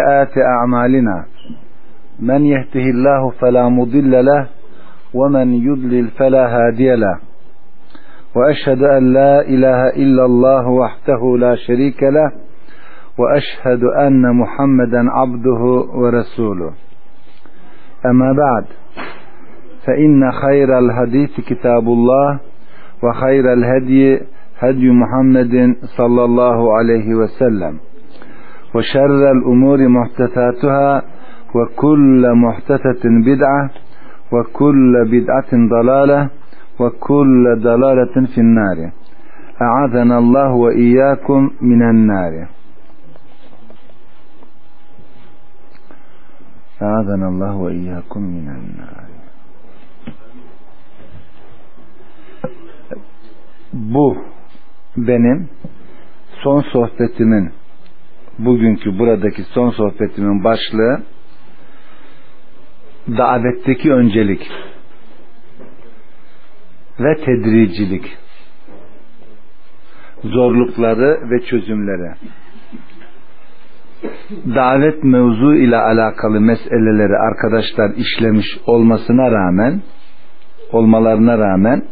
سيئات أعمالنا. من يهده الله فلا مضل له ومن يضلل فلا هادي له. وأشهد أن لا إله إلا الله وحده لا شريك له وأشهد أن محمدا عبده ورسوله. أما بعد فإن خير الحديث كتاب الله وخير الهدي هدي محمد صلى الله عليه وسلم. وشر الأمور محدثاتها وكل محدثة بدعة وكل بدعة ضلالة وكل ضلالة في النار. أعاذنا الله وإياكم من النار. أعاذنا الله وإياكم من النار. Bu benim son sohbetimin bugünkü buradaki son sohbetimin başlığı davetteki öncelik ve tedricilik. Zorlukları ve çözümleri. Davet mevzu ile alakalı meseleleri arkadaşlar işlemiş olmasına rağmen olmalarına rağmen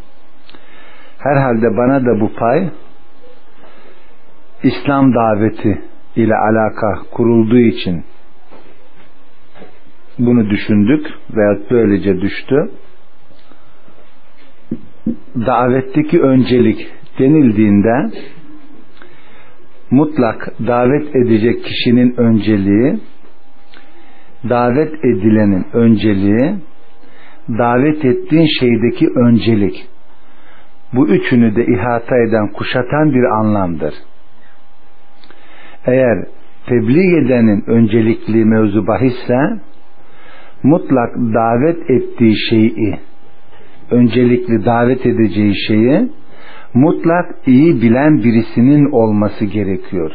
herhalde bana da bu pay İslam daveti ile alaka kurulduğu için bunu düşündük veya böylece düştü. Davetteki öncelik denildiğinde mutlak davet edecek kişinin önceliği, davet edilenin önceliği, davet ettiğin şeydeki öncelik. Bu üçünü de ihata eden, kuşatan bir anlamdır. Eğer tebliğ edenin öncelikli mevzu bahisse mutlak davet ettiği şeyi öncelikli davet edeceği şeyi mutlak iyi bilen birisinin olması gerekiyor.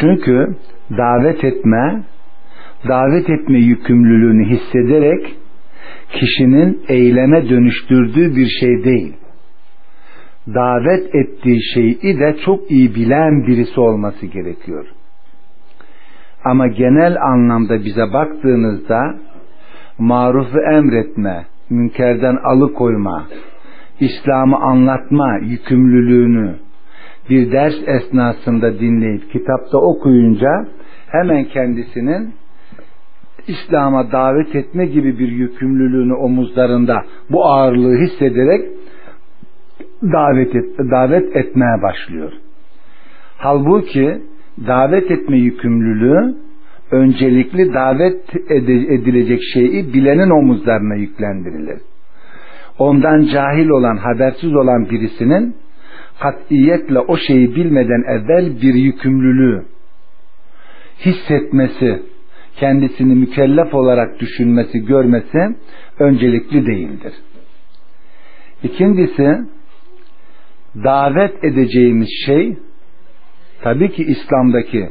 Çünkü davet etme davet etme yükümlülüğünü hissederek kişinin eyleme dönüştürdüğü bir şey değil. Davet ettiği şeyi de çok iyi bilen birisi olması gerekiyor. Ama genel anlamda bize baktığınızda marufu emretme, münkerden alıkoyma, İslam'ı anlatma yükümlülüğünü bir ders esnasında dinleyip kitapta okuyunca hemen kendisinin İslam'a davet etme gibi bir yükümlülüğünü omuzlarında bu ağırlığı hissederek davet et, davet etmeye başlıyor. Halbuki davet etme yükümlülüğü öncelikli davet edilecek şeyi bilenin omuzlarına yüklendirilir. Ondan cahil olan, habersiz olan birisinin katiyetle o şeyi bilmeden evvel bir yükümlülüğü hissetmesi, kendisini mükellef olarak düşünmesi, görmesi öncelikli değildir. İkincisi, davet edeceğimiz şey tabii ki İslam'daki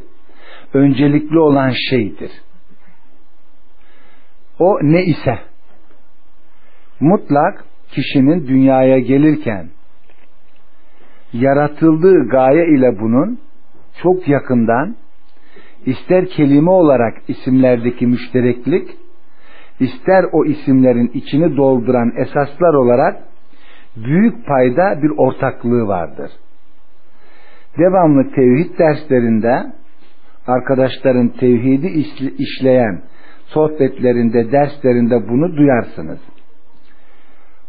öncelikli olan şeydir. O ne ise mutlak kişinin dünyaya gelirken yaratıldığı gaye ile bunun çok yakından ister kelime olarak isimlerdeki müştereklik ister o isimlerin içini dolduran esaslar olarak büyük payda bir ortaklığı vardır. Devamlı tevhid derslerinde arkadaşların tevhidi işleyen sohbetlerinde, derslerinde bunu duyarsınız.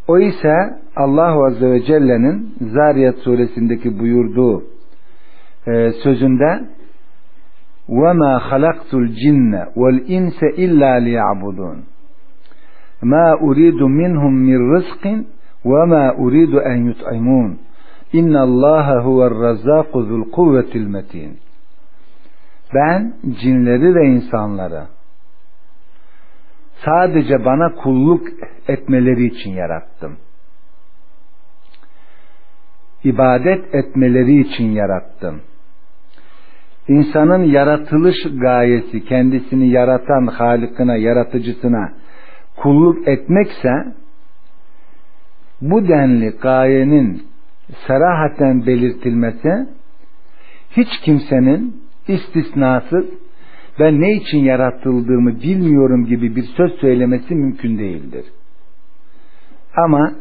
O ise Allah Azze ve Celle'nin Zariyat suresindeki buyurduğu e, sözünde وَمَا خَلَقْتُ الْجِنَّ وَالْاِنْسَ اِلَّا لِيَعْبُدُونَ مَا اُرِيدُ مِنْهُمْ مِنْ رِزْقٍ ve ma uridu en yut'imun inna Allaha huver razzaku zul kuvvetil metin ben cinleri ve insanları sadece bana kulluk etmeleri için yarattım. İbadet etmeleri için yarattım. İnsanın yaratılış gayesi kendisini yaratan Halık'ına, yaratıcısına kulluk etmekse bu denli gayenin serahaten belirtilmesi hiç kimsenin istisnasız ben ne için yaratıldığımı bilmiyorum gibi bir söz söylemesi mümkün değildir. Ama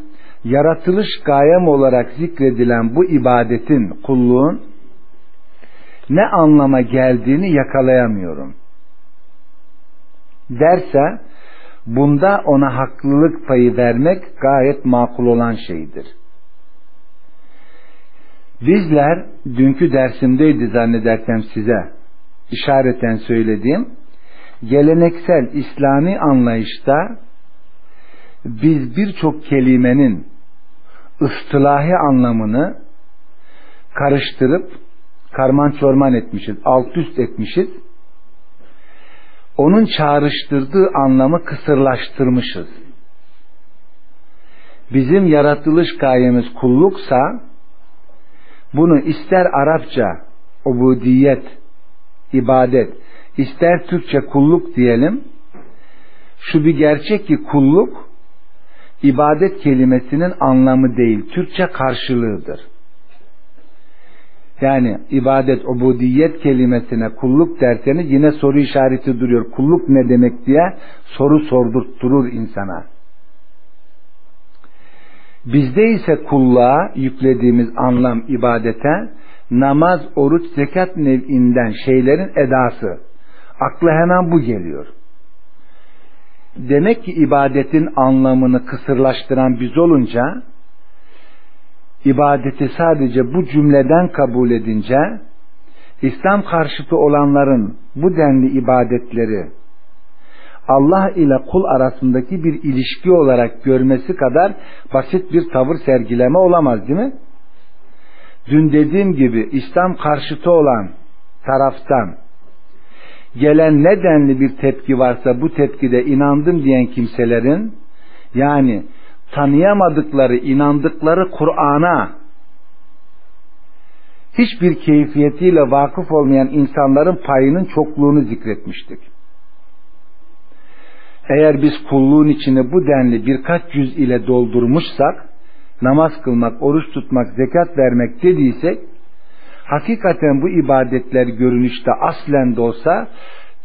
yaratılış gayem olarak zikredilen bu ibadetin, kulluğun ne anlama geldiğini yakalayamıyorum. Derse bunda ona haklılık payı vermek gayet makul olan şeydir. Bizler dünkü dersimdeydi zannedersem size işareten söylediğim geleneksel İslami anlayışta biz birçok kelimenin ıstılahi anlamını karıştırıp karman çorman etmişiz, alt üst etmişiz. Onun çağrıştırdığı anlamı kısırlaştırmışız. Bizim yaratılış gayemiz kulluksa bunu ister Arapça ubudiyet, ibadet, ister Türkçe kulluk diyelim. Şu bir gerçek ki kulluk ibadet kelimesinin anlamı değil, Türkçe karşılığıdır. Yani ibadet, ubudiyet kelimesine kulluk derseniz yine soru işareti duruyor. Kulluk ne demek diye soru sordurtturur insana. Bizde ise kulluğa yüklediğimiz anlam ibadete namaz, oruç, zekat nev'inden şeylerin edası. Akla hemen bu geliyor. Demek ki ibadetin anlamını kısırlaştıran biz olunca ibadeti sadece bu cümleden kabul edince İslam karşıtı olanların bu denli ibadetleri Allah ile kul arasındaki bir ilişki olarak görmesi kadar basit bir tavır sergileme olamaz değil mi? Dün dediğim gibi İslam karşıtı olan taraftan gelen nedenli bir tepki varsa bu tepkide inandım diyen kimselerin yani tanıyamadıkları, inandıkları Kur'an'a hiçbir keyfiyetiyle vakıf olmayan insanların payının çokluğunu zikretmiştik. Eğer biz kulluğun içine bu denli birkaç yüz ile doldurmuşsak, namaz kılmak, oruç tutmak, zekat vermek dediysek, hakikaten bu ibadetler görünüşte aslen de olsa,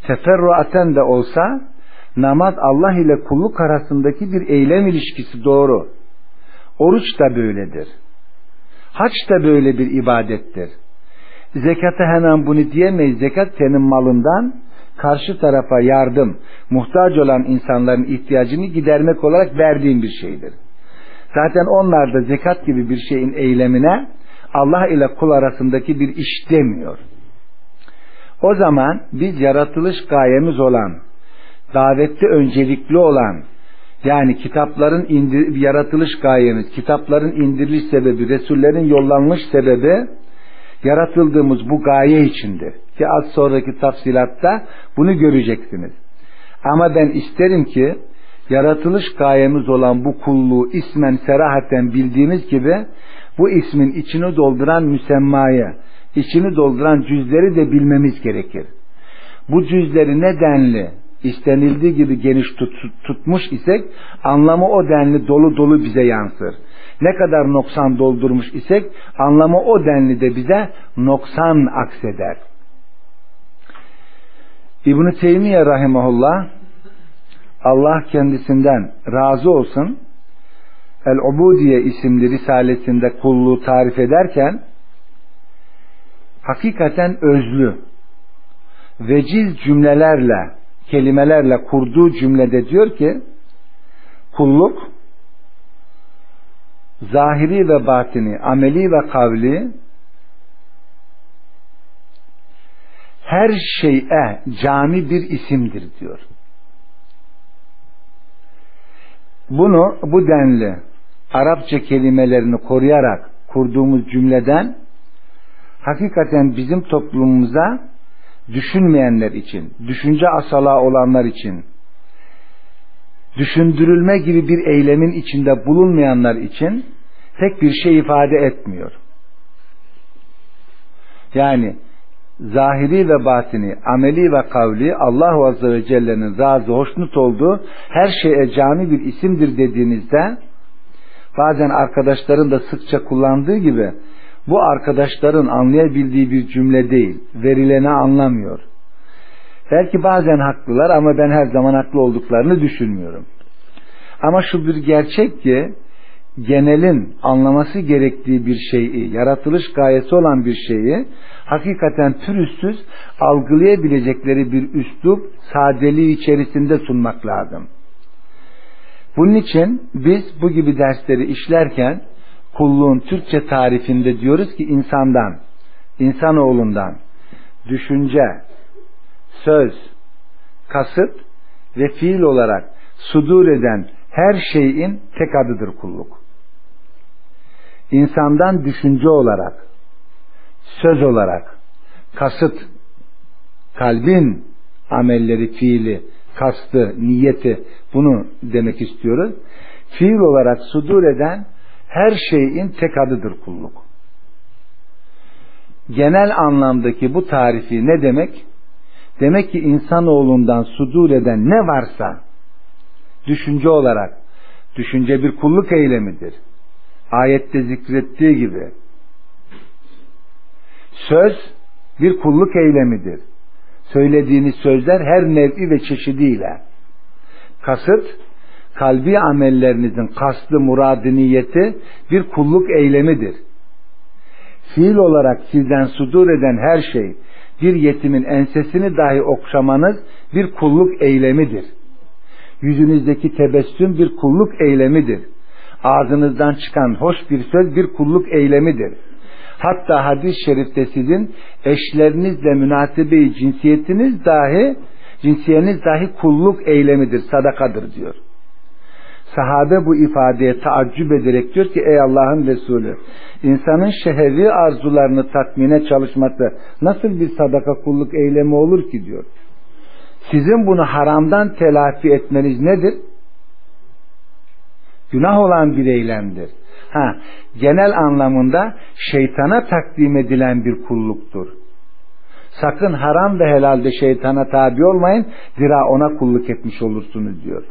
teferruaten de olsa, namaz Allah ile kulluk arasındaki bir eylem ilişkisi doğru. Oruç da böyledir. Haç da böyle bir ibadettir. Zekata hemen bunu diyemeyiz. Zekat senin malından karşı tarafa yardım, muhtaç olan insanların ihtiyacını gidermek olarak verdiğin bir şeydir. Zaten onlar da zekat gibi bir şeyin eylemine Allah ile kul arasındaki bir iş demiyor. O zaman biz yaratılış gayemiz olan, davette öncelikli olan, yani kitapların indir, yaratılış gayemiz, kitapların indiriliş sebebi, Resullerin yollanmış sebebi, yaratıldığımız bu gaye içindir. Ki az sonraki tafsilatta bunu göreceksiniz. Ama ben isterim ki yaratılış gayemiz olan bu kulluğu ismen serahaten bildiğimiz gibi bu ismin içini dolduran müsemmayı, içini dolduran cüzleri de bilmemiz gerekir. Bu cüzleri nedenli istenildiği gibi geniş tut, tutmuş isek anlamı o denli dolu dolu bize yansır. Ne kadar noksan doldurmuş isek anlamı o denli de bize noksan akseder. İbn-i Teymiye Rahimahullah Allah kendisinden razı olsun El-Ubudiye isimli risalesinde kulluğu tarif ederken hakikaten özlü veciz cümlelerle kelimelerle kurduğu cümlede diyor ki kulluk zahiri ve batini, ameli ve kavli her şeye cami bir isimdir diyor. Bunu bu denli Arapça kelimelerini koruyarak kurduğumuz cümleden hakikaten bizim toplumumuza düşünmeyenler için, düşünce asala olanlar için, düşündürülme gibi bir eylemin içinde bulunmayanlar için tek bir şey ifade etmiyor. Yani zahiri ve batini, ameli ve kavli Allah Azze ve Celle'nin razı hoşnut olduğu her şeye cami bir isimdir dediğinizde bazen arkadaşların da sıkça kullandığı gibi bu arkadaşların anlayabildiği bir cümle değil. Verileni anlamıyor. Belki bazen haklılar ama ben her zaman haklı olduklarını düşünmüyorum. Ama şu bir gerçek ki genelin anlaması gerektiği bir şeyi, yaratılış gayesi olan bir şeyi hakikaten pürüzsüz algılayabilecekleri bir üslup, sadeliği içerisinde sunmak lazım. Bunun için biz bu gibi dersleri işlerken kulluğun Türkçe tarifinde diyoruz ki insandan, insanoğlundan düşünce, söz, kasıt ve fiil olarak sudur eden her şeyin tek adıdır kulluk. İnsandan düşünce olarak, söz olarak, kasıt, kalbin amelleri, fiili, kastı, niyeti bunu demek istiyoruz. Fiil olarak sudur eden her şeyin tek adıdır kulluk. Genel anlamdaki bu tarifi ne demek? Demek ki insanoğlundan sudur eden ne varsa düşünce olarak düşünce bir kulluk eylemidir. Ayette zikrettiği gibi söz bir kulluk eylemidir. Söylediğiniz sözler her nevi ve çeşidiyle kasıt kalbi amellerinizin kastı, muradı, niyeti bir kulluk eylemidir. Fiil olarak sizden sudur eden her şey, bir yetimin ensesini dahi okşamanız bir kulluk eylemidir. Yüzünüzdeki tebessüm bir kulluk eylemidir. Ağzınızdan çıkan hoş bir söz bir kulluk eylemidir. Hatta hadis-i şerifte sizin eşlerinizle münasebe cinsiyetiniz dahi cinsiyeniz dahi kulluk eylemidir, sadakadır diyor. Sahabe bu ifadeye taaccüp ederek diyor ki ey Allah'ın Resulü insanın şehevi arzularını tatmine çalışması nasıl bir sadaka kulluk eylemi olur ki diyor. Sizin bunu haramdan telafi etmeniz nedir? Günah olan bir eylemdir. Ha, genel anlamında şeytana takdim edilen bir kulluktur. Sakın haram ve helalde şeytana tabi olmayın, zira ona kulluk etmiş olursunuz diyor.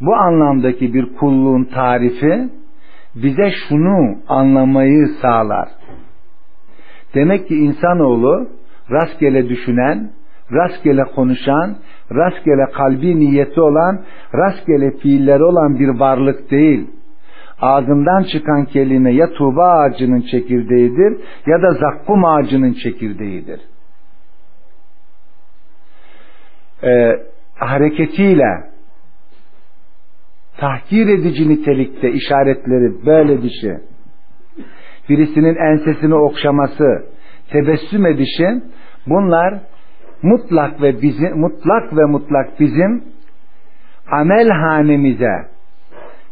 Bu anlamdaki bir kulluğun tarifi bize şunu anlamayı sağlar. Demek ki insanoğlu rastgele düşünen, rastgele konuşan, rastgele kalbi niyeti olan, rastgele fiilleri olan bir varlık değil. Ağzından çıkan kelime ya tuğba ağacının çekirdeğidir ya da zakkum ağacının çekirdeğidir. Ee, hareketiyle tahkir edici nitelikte işaretleri böyle dişi. Birisinin ensesini okşaması tebessüm edişi bunlar mutlak ve bizim mutlak ve mutlak bizim amel hanemize.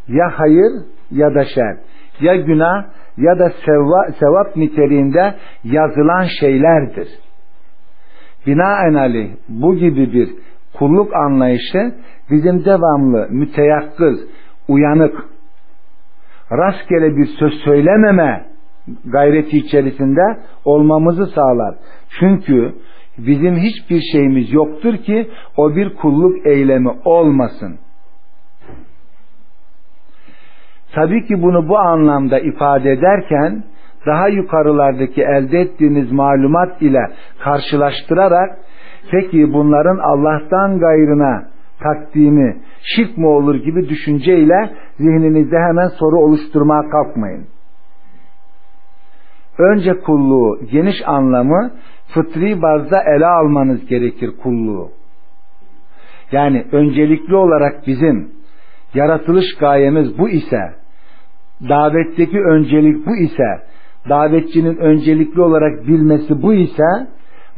Ya hayır ya da şer. Ya günah ya da sevva, sevap niteliğinde yazılan şeylerdir. Binaenaleyh bu gibi bir kulluk anlayışı bizim devamlı müteyakkız, uyanık, rastgele bir söz söylememe gayreti içerisinde olmamızı sağlar. Çünkü bizim hiçbir şeyimiz yoktur ki o bir kulluk eylemi olmasın. Tabii ki bunu bu anlamda ifade ederken daha yukarılardaki elde ettiğiniz malumat ile karşılaştırarak peki bunların Allah'tan gayrına takdimi şirk mi olur gibi düşünceyle zihninizde hemen soru oluşturmaya kalkmayın. Önce kulluğu geniş anlamı fıtri bazda ele almanız gerekir kulluğu. Yani öncelikli olarak bizim yaratılış gayemiz bu ise davetteki öncelik bu ise davetçinin öncelikli olarak bilmesi bu ise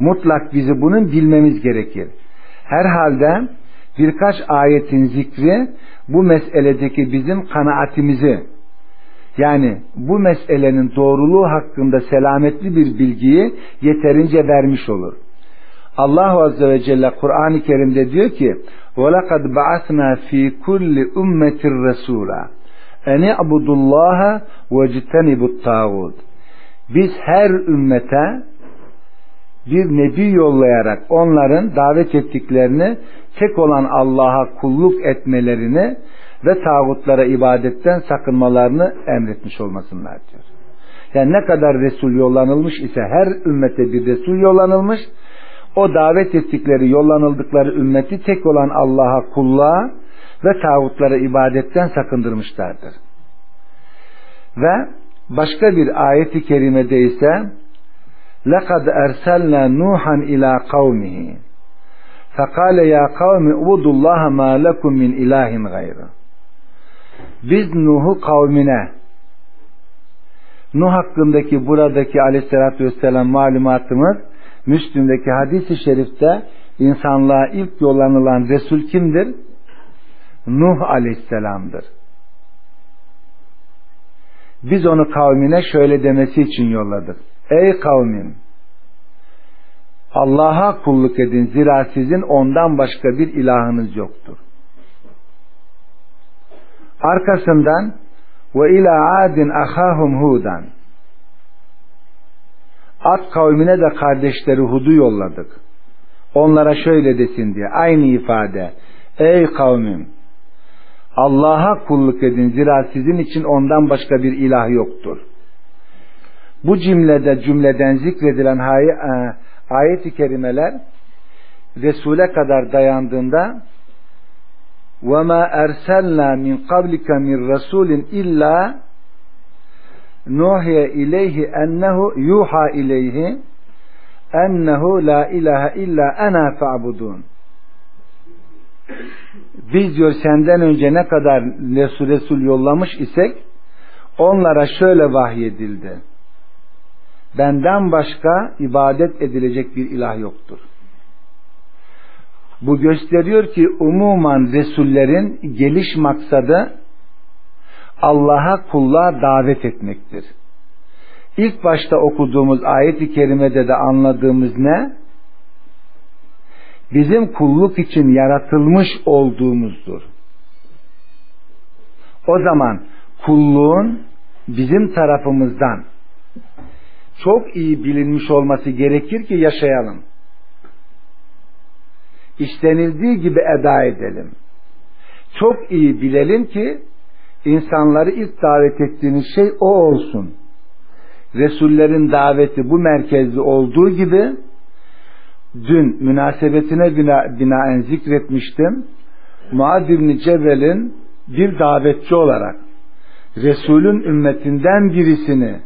mutlak bizi bunun bilmemiz gerekir. Herhalde birkaç ayetin zikri bu meseledeki bizim kanaatimizi yani bu meselenin doğruluğu hakkında selametli bir bilgiyi yeterince vermiş olur. Allah Azze ve Celle Kur'an-ı Kerim'de diyor ki وَلَقَدْ بَعَثْنَا ف۪ي كُلِّ اُمَّةٍ رَسُولًا اَنِ اَعْبُدُ اللّٰهَ وَاجْتَنِبُ الطَّاغُودِ Biz her ümmete bir nebi yollayarak onların davet ettiklerini tek olan Allah'a kulluk etmelerini ve tağutlara ibadetten sakınmalarını emretmiş olmasınlar diyor. Yani ne kadar Resul yollanılmış ise her ümmete bir Resul yollanılmış o davet ettikleri yollanıldıkları ümmeti tek olan Allah'a kulluğa ve tağutlara ibadetten sakındırmışlardır. Ve başka bir ayeti kerimede ise لَقَدْ اَرْسَلْنَا نُوحًا اِلَى قَوْمِهِ فَقَالَ يَا قَوْمِ اُبُدُوا اللّٰهَ مَا لَكُمْ مِنْ اِلَٰهٍ غَيْرًا Biz Nuh'u kavmine Nuh hakkındaki buradaki aleyhissalatü vesselam malumatımız Müslüm'deki hadisi şerifte insanlığa ilk yollanılan Resul kimdir? Nuh aleyhisselamdır. Biz onu kavmine şöyle demesi için yolladık. Ey kavmim! Allah'a kulluk edin zira sizin ondan başka bir ilahınız yoktur. Arkasından ve ila adin ahahum hudan Ad kavmine de kardeşleri Hud'u yolladık. Onlara şöyle desin diye aynı ifade. Ey kavmim Allah'a kulluk edin zira sizin için ondan başka bir ilah yoktur Bu cümlede cümleden zikredilen e, ayet-i kerimeler Resul'e kadar dayandığında وَمَا اَرْسَلْنَا مِنْ قَبْلِكَ مِنْ رَسُولٍ اِلَّا nuhiye ileyhi ennehu yuha ileyhi ennehu la ilahe illa ana fa'budun biz diyor senden önce ne kadar Resul Resul yollamış isek onlara şöyle vahyedildi. Benden başka ibadet edilecek bir ilah yoktur. Bu gösteriyor ki umuman Resullerin geliş maksadı Allah'a kulluğa davet etmektir. İlk başta okuduğumuz ayet-i kerimede de anladığımız ne? Bizim kulluk için yaratılmış olduğumuzdur. O zaman kulluğun bizim tarafımızdan çok iyi bilinmiş olması gerekir ki yaşayalım. İstenildiği gibi eda edelim. Çok iyi bilelim ki insanları ilk davet ettiğiniz şey o olsun. Resullerin daveti bu merkezli olduğu gibi dün münasebetine bina, binaen zikretmiştim. Muad İbni Cebel'in bir davetçi olarak Resul'ün ümmetinden birisini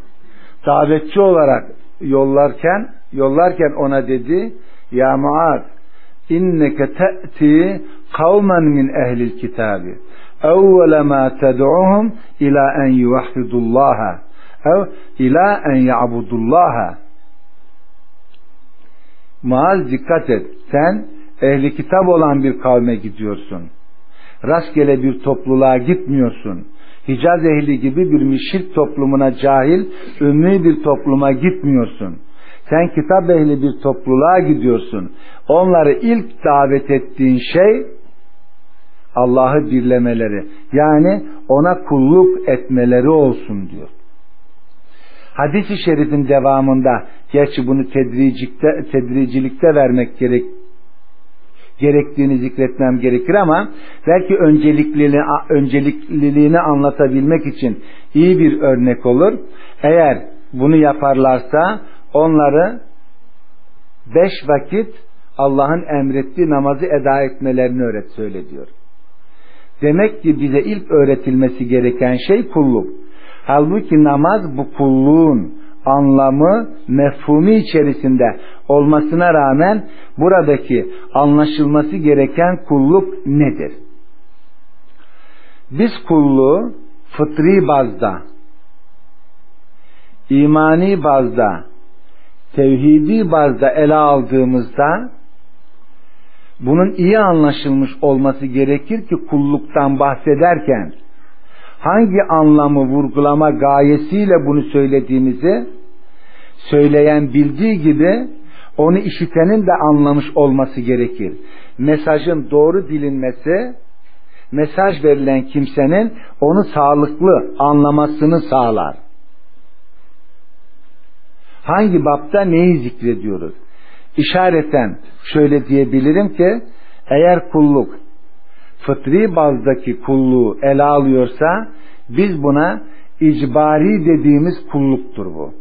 davetçi olarak yollarken yollarken ona dedi ya Muad inneke te'ti kavmen min ehlil kitabi. Evvele ma ted'uhum ila en yuvahhidullaha ev ila en ya'budullaha. Maaz dikkat et. Sen ehli kitap olan bir kavme gidiyorsun. Rastgele bir topluluğa gitmiyorsun Hicaz ehli gibi bir müşrik toplumuna cahil, ümmi bir topluma gitmiyorsun. Sen kitap ehli bir topluluğa gidiyorsun. Onları ilk davet ettiğin şey Allah'ı birlemeleri yani ona kulluk etmeleri olsun diyor. Hadis-i şerifin devamında gerçi bunu tedricikte, tedricilikte vermek gerek gerektiğini zikretmem gerekir ama belki öncelikliliğini, öncelikliliğini anlatabilmek için iyi bir örnek olur. Eğer bunu yaparlarsa onları beş vakit Allah'ın emrettiği namazı eda etmelerini öğret söyle diyor. Demek ki bize ilk öğretilmesi gereken şey kulluk. Halbuki namaz bu kulluğun anlamı, mefhumu içerisinde olmasına rağmen buradaki anlaşılması gereken kulluk nedir? Biz kulluğu fıtri bazda, imani bazda, tevhidi bazda ele aldığımızda bunun iyi anlaşılmış olması gerekir ki kulluktan bahsederken hangi anlamı vurgulama gayesiyle bunu söylediğimizi söyleyen bildiği gibi onu işitenin de anlamış olması gerekir. Mesajın doğru bilinmesi mesaj verilen kimsenin onu sağlıklı anlamasını sağlar. Hangi bapta neyi zikrediyoruz? İşareten şöyle diyebilirim ki eğer kulluk fıtri bazdaki kulluğu ele alıyorsa biz buna icbari dediğimiz kulluktur bu.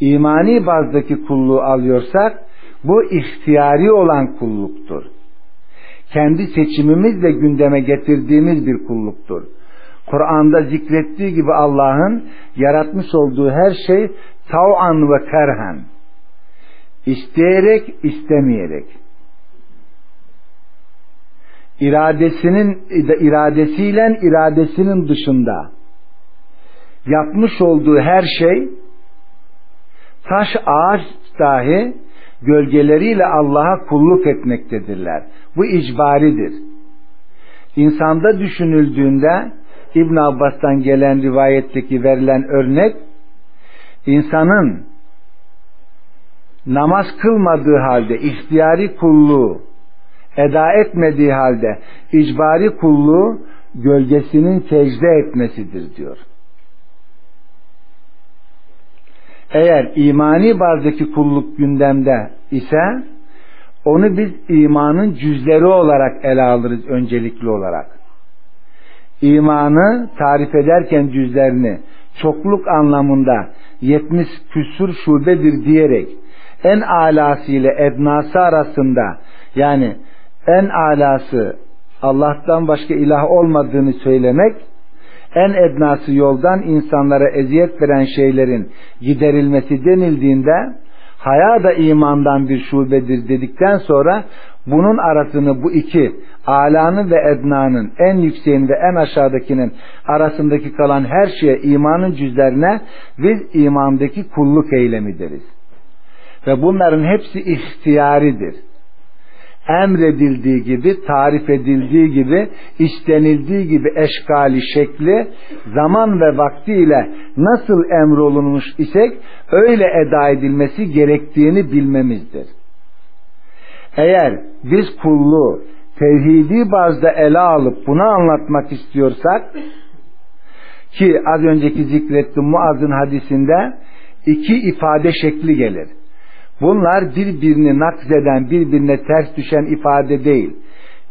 İmani bazdaki kulluğu alıyorsak Bu ihtiyari olan kulluktur. Kendi seçimimizle gündeme getirdiğimiz bir kulluktur. Kur'an'da zikrettiği gibi Allah'ın yaratmış olduğu her şey tav'an ve kerhen. İsteyerek, istemeyerek. İradesinin iradesiyle iradesinin dışında yapmış olduğu her şey taş ağaç dahi gölgeleriyle Allah'a kulluk etmektedirler. Bu icbaridir. İnsanda düşünüldüğünde İbn Abbas'tan gelen rivayetteki verilen örnek insanın namaz kılmadığı halde ihtiyari kulluğu eda etmediği halde icbari kulluğu gölgesinin secde etmesidir diyor. Eğer imani bazdaki kulluk gündemde ise onu biz imanın cüzleri olarak ele alırız öncelikli olarak. İmanı tarif ederken cüzlerini çokluk anlamında 70 küsur şubedir diyerek en alası ile ednası arasında yani en alası Allah'tan başka ilah olmadığını söylemek en ednası yoldan insanlara eziyet veren şeylerin giderilmesi denildiğinde haya da imandan bir şubedir dedikten sonra bunun arasını bu iki alanın ve ednanın en yükseğin ve en aşağıdakinin arasındaki kalan her şeye imanın cüzlerine biz imandaki kulluk eylemi deriz. Ve bunların hepsi ihtiyaridir emredildiği gibi, tarif edildiği gibi, istenildiği gibi eşkali şekli, zaman ve vaktiyle nasıl emrolunmuş isek, öyle eda edilmesi gerektiğini bilmemizdir. Eğer biz kulluğu tevhidi bazda ele alıp bunu anlatmak istiyorsak, ki az önceki zikrettiğim Muaz'ın hadisinde iki ifade şekli gelir. Bunlar birbirini nakzeden, birbirine ters düşen ifade değil.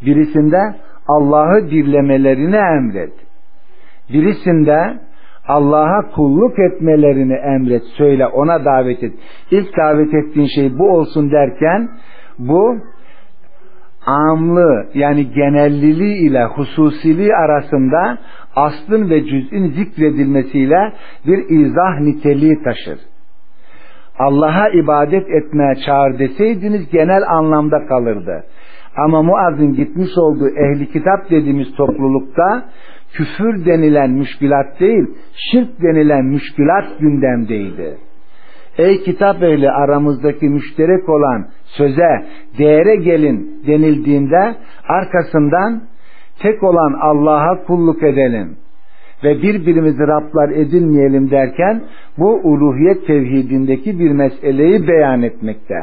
Birisinde Allah'ı birlemelerini emret. Birisinde Allah'a kulluk etmelerini emret, söyle, ona davet et. İlk davet ettiğin şey bu olsun derken bu amlı yani genelliliği ile hususiliği arasında aslın ve cüz'ün zikredilmesiyle bir izah niteliği taşır. Allah'a ibadet etmeye çağır deseydiniz genel anlamda kalırdı. Ama Muaz'ın gitmiş olduğu ehli kitap dediğimiz toplulukta küfür denilen müşkülat değil, şirk denilen müşkülat gündemdeydi. Ey kitap ehli aramızdaki müşterek olan söze, değere gelin denildiğinde arkasından tek olan Allah'a kulluk edelim ve birbirimizi Rablar edilmeyelim derken bu uluhiyet tevhidindeki bir meseleyi beyan etmekte.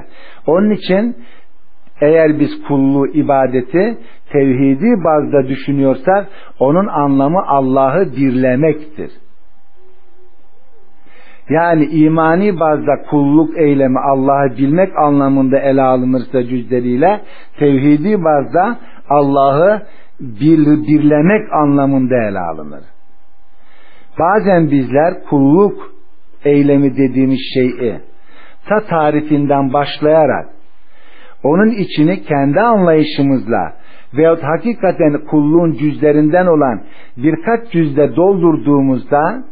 Onun için eğer biz kulluğu ibadeti tevhidi bazda düşünüyorsak onun anlamı Allah'ı birlemektir. Yani imani bazda kulluk eylemi Allah'ı bilmek anlamında ele alınırsa cüzleriyle tevhidi bazda Allah'ı bir, birlemek anlamında ele alınır. Bazen bizler kulluk eylemi dediğimiz şeyi ta tarifinden başlayarak onun içini kendi anlayışımızla veyahut hakikaten kulluğun cüzlerinden olan birkaç cüzde doldurduğumuzda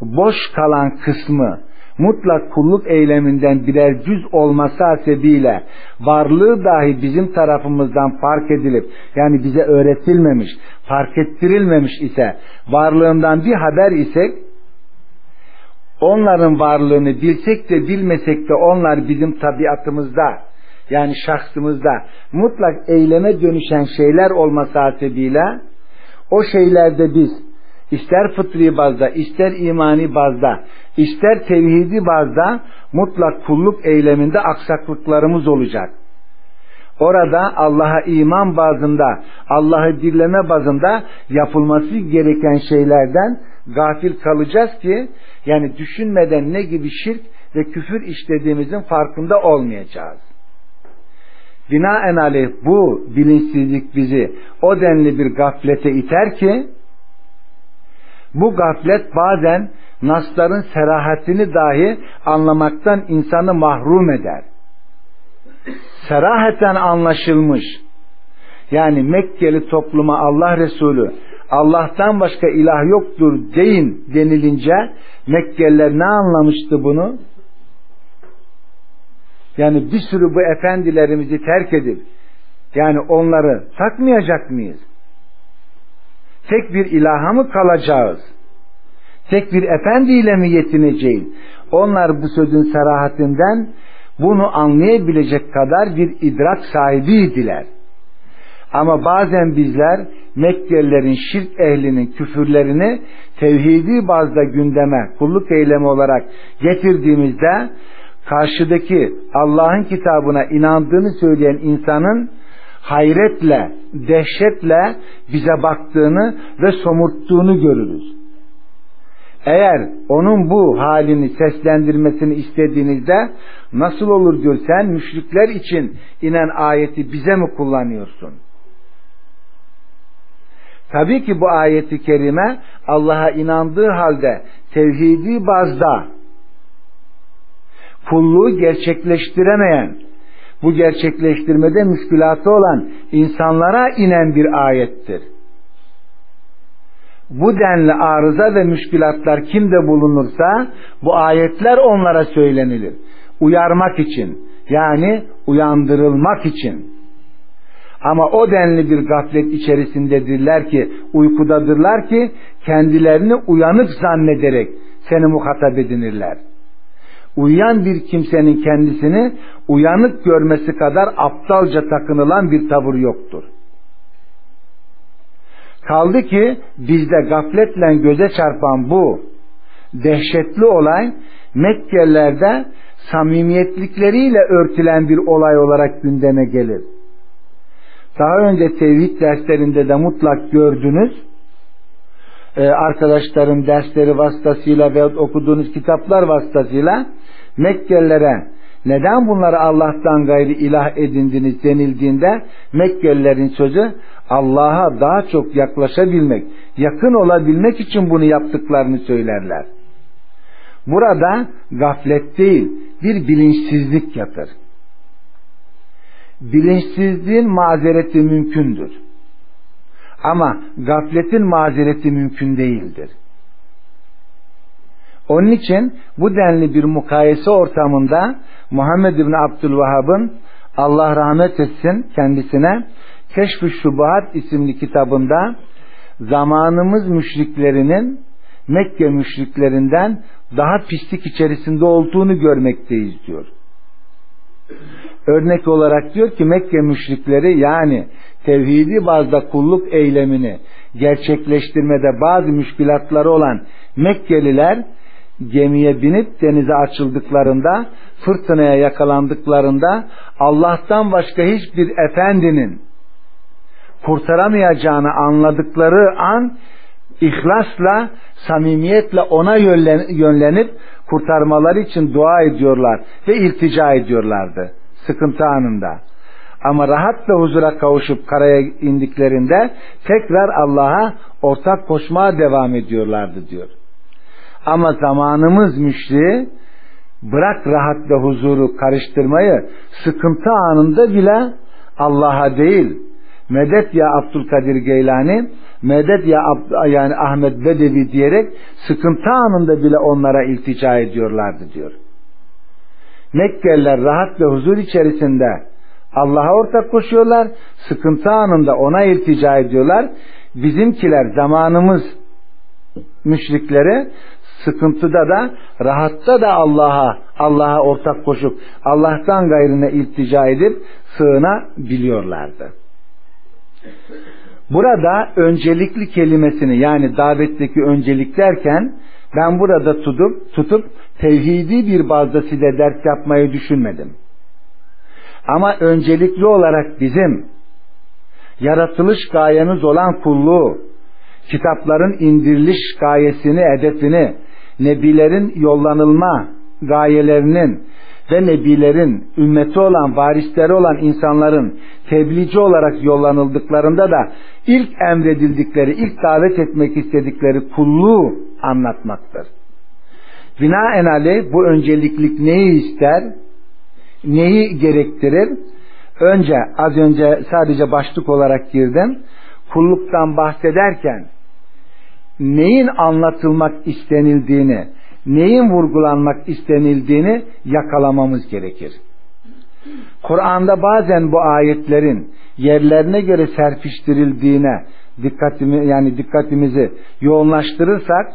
boş kalan kısmı mutlak kulluk eyleminden birer cüz olması hasebiyle varlığı dahi bizim tarafımızdan fark edilip yani bize öğretilmemiş, fark ettirilmemiş ise varlığından bir haber isek onların varlığını bilsek de bilmesek de onlar bizim tabiatımızda yani şahsımızda mutlak eyleme dönüşen şeyler olması hasebiyle o şeylerde biz ister fıtri bazda, ister imani bazda, ister tevhidi bazda mutlak kulluk eyleminde aksaklıklarımız olacak. Orada Allah'a iman bazında, Allah'ı dinleme bazında yapılması gereken şeylerden gafil kalacağız ki yani düşünmeden ne gibi şirk ve küfür işlediğimizin farkında olmayacağız. Binaenaleyh bu bilinçsizlik bizi o denli bir gaflete iter ki bu gaflet bazen nasların serahatini dahi anlamaktan insanı mahrum eder. seraheten anlaşılmış. Yani Mekkeli topluma Allah Resulü Allah'tan başka ilah yoktur deyin denilince Mekkeliler ne anlamıştı bunu? Yani bir sürü bu efendilerimizi terk edip yani onları takmayacak mıyız? Tek bir ilaha mı kalacağız? Tek bir efendiyle mi yetineceğiz? Onlar bu sözün sarahatinden bunu anlayabilecek kadar bir idrak sahibiydiler. Ama bazen bizler Mekkelilerin şirk ehlinin küfürlerini tevhidi bazda gündeme kulluk eylemi olarak getirdiğimizde karşıdaki Allah'ın kitabına inandığını söyleyen insanın hayretle, dehşetle bize baktığını ve somurttuğunu görürüz. Eğer onun bu halini seslendirmesini istediğinizde nasıl olur diyor sen müşrikler için inen ayeti bize mi kullanıyorsun? Tabii ki bu ayeti kerime Allah'a inandığı halde tevhidi bazda kulluğu gerçekleştiremeyen, bu gerçekleştirmede müşkülatı olan insanlara inen bir ayettir. Bu denli arıza ve müşkülatlar kimde bulunursa bu ayetler onlara söylenilir. Uyarmak için yani uyandırılmak için. Ama o denli bir gaflet içerisindedirler ki, uykudadırlar ki kendilerini uyanık zannederek seni muhatap edinirler. Uyuyan bir kimsenin kendisini uyanık görmesi kadar aptalca takınılan bir tavır yoktur. Kaldı ki bizde gafletle göze çarpan bu dehşetli olay Mekkelilerde samimiyetlikleriyle örtülen bir olay olarak gündeme gelir. Daha önce tevhid derslerinde de mutlak gördünüz. Ee, arkadaşlarım dersleri vasıtasıyla ve okuduğunuz kitaplar vasıtasıyla Mekkelilere neden bunları Allah'tan gayri ilah edindiniz denildiğinde Mekkelilerin sözü Allah'a daha çok yaklaşabilmek, yakın olabilmek için bunu yaptıklarını söylerler. Burada gaflet değil, bir bilinçsizlik yatır. Bilinçsizliğin mazereti mümkündür. Ama gafletin mazereti mümkün değildir. Onun için bu denli bir mukayese ortamında Muhammed bin Abdülvahhab'ın Allah rahmet etsin kendisine Keşf-ı Şubahat isimli kitabında zamanımız müşriklerinin Mekke müşriklerinden daha pislik içerisinde olduğunu görmekteyiz diyor. Örnek olarak diyor ki Mekke müşrikleri yani tevhidi bazda kulluk eylemini gerçekleştirmede bazı müşkilatları olan Mekkeliler gemiye binip denize açıldıklarında fırtınaya yakalandıklarında Allah'tan başka hiçbir efendinin kurtaramayacağını anladıkları an ihlasla, samimiyetle ona yönlenip kurtarmaları için dua ediyorlar ve iltica ediyorlardı sıkıntı anında. Ama rahat ve huzura kavuşup karaya indiklerinde tekrar Allah'a ortak koşmaya devam ediyorlardı diyor. Ama zamanımız müşri bırak rahat ve huzuru karıştırmayı sıkıntı anında bile Allah'a değil medet ya Abdülkadir Geylani medet ya Ab yani Ahmet Bedevi diyerek sıkıntı anında bile onlara iltica ediyorlardı diyor. Mekkeliler rahat ve huzur içerisinde Allah'a ortak koşuyorlar. Sıkıntı anında ona iltica ediyorlar. Bizimkiler zamanımız müşriklere sıkıntıda da rahatta da Allah'a Allah'a ortak koşup Allah'tan gayrına iltica edip sığına biliyorlardı. Burada öncelikli kelimesini yani davetteki öncelik derken ben burada tutup tutup tevhidi bir bazda size ders yapmayı düşünmedim. Ama öncelikli olarak bizim yaratılış gayemiz olan kulluğu, kitapların indiriliş gayesini, hedefini, nebilerin yollanılma gayelerinin ve nebilerin ümmeti olan, varisleri olan insanların tebliğci olarak yollanıldıklarında da ilk emredildikleri, ilk davet etmek istedikleri kulluğu anlatmaktır. Binaenaleyh bu önceliklik neyi ister? neyi gerektirir? Önce az önce sadece başlık olarak girdim. Kulluktan bahsederken neyin anlatılmak istenildiğini, neyin vurgulanmak istenildiğini yakalamamız gerekir. Kur'an'da bazen bu ayetlerin yerlerine göre serpiştirildiğine dikkatimi yani dikkatimizi yoğunlaştırırsak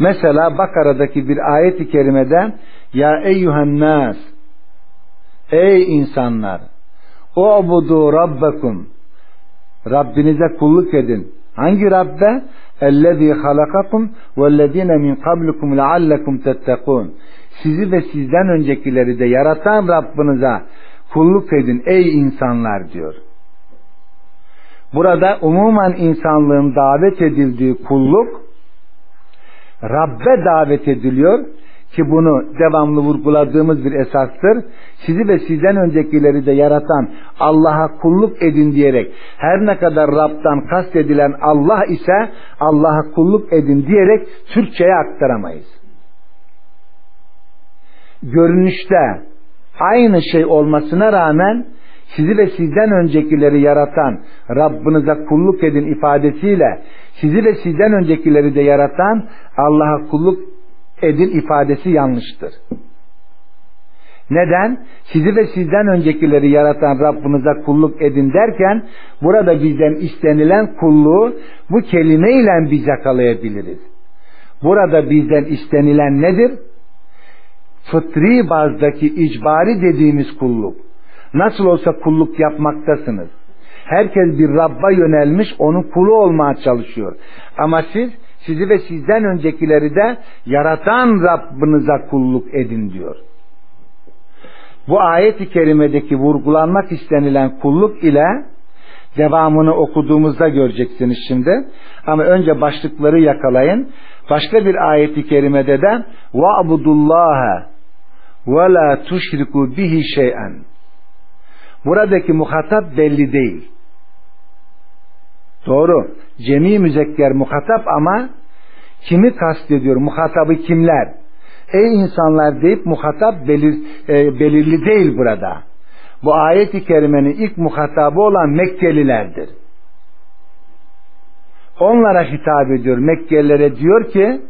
mesela Bakara'daki bir ayet-i kerimede ya eyyuhen nas ey insanlar u'budu rabbakum Rabbinize kulluk edin. Hangi Rabbe? Ellezî halakakum vellezîne min kablikum leallekum tettekûn. Sizi ve sizden öncekileri de yaratan Rabbinize kulluk edin ey insanlar diyor. Burada umuman insanlığın davet edildiği kulluk Rabbe davet ediliyor ki bunu devamlı vurguladığımız bir esastır. Sizi ve sizden öncekileri de yaratan Allah'a kulluk edin diyerek her ne kadar Rab'dan kastedilen Allah ise Allah'a kulluk edin diyerek Türkçe'ye aktaramayız. Görünüşte aynı şey olmasına rağmen sizi ve sizden öncekileri yaratan Rabbinize kulluk edin ifadesiyle sizi ve sizden öncekileri de yaratan Allah'a kulluk edin ifadesi yanlıştır. Neden? Sizi ve sizden öncekileri yaratan Rabbinize kulluk edin derken burada bizden istenilen kulluğu bu kelimeyle biz yakalayabiliriz. Burada bizden istenilen nedir? Fıtri bazdaki icbari dediğimiz kulluk. Nasıl olsa kulluk yapmaktasınız. Herkes bir Rabb'a yönelmiş onun kulu olmaya çalışıyor. Ama siz sizi ve sizden öncekileri de yaratan Rabbinize kulluk edin diyor. Bu ayet-i kerimedeki vurgulanmak istenilen kulluk ile devamını okuduğumuzda göreceksiniz şimdi. Ama önce başlıkları yakalayın. Başka bir ayet-i kerimede de وَعْبُدُ ve la tuşriku bihi şey'en. Buradaki muhatap belli değil. Doğru. Cemi müzekker muhatap ama kimi kastediyor? Muhatabı kimler? Ey insanlar deyip muhatap belir, e, belirli değil burada. Bu ayet-i kerimenin ilk muhatabı olan Mekkelilerdir. Onlara hitap ediyor. Mekkelilere diyor ki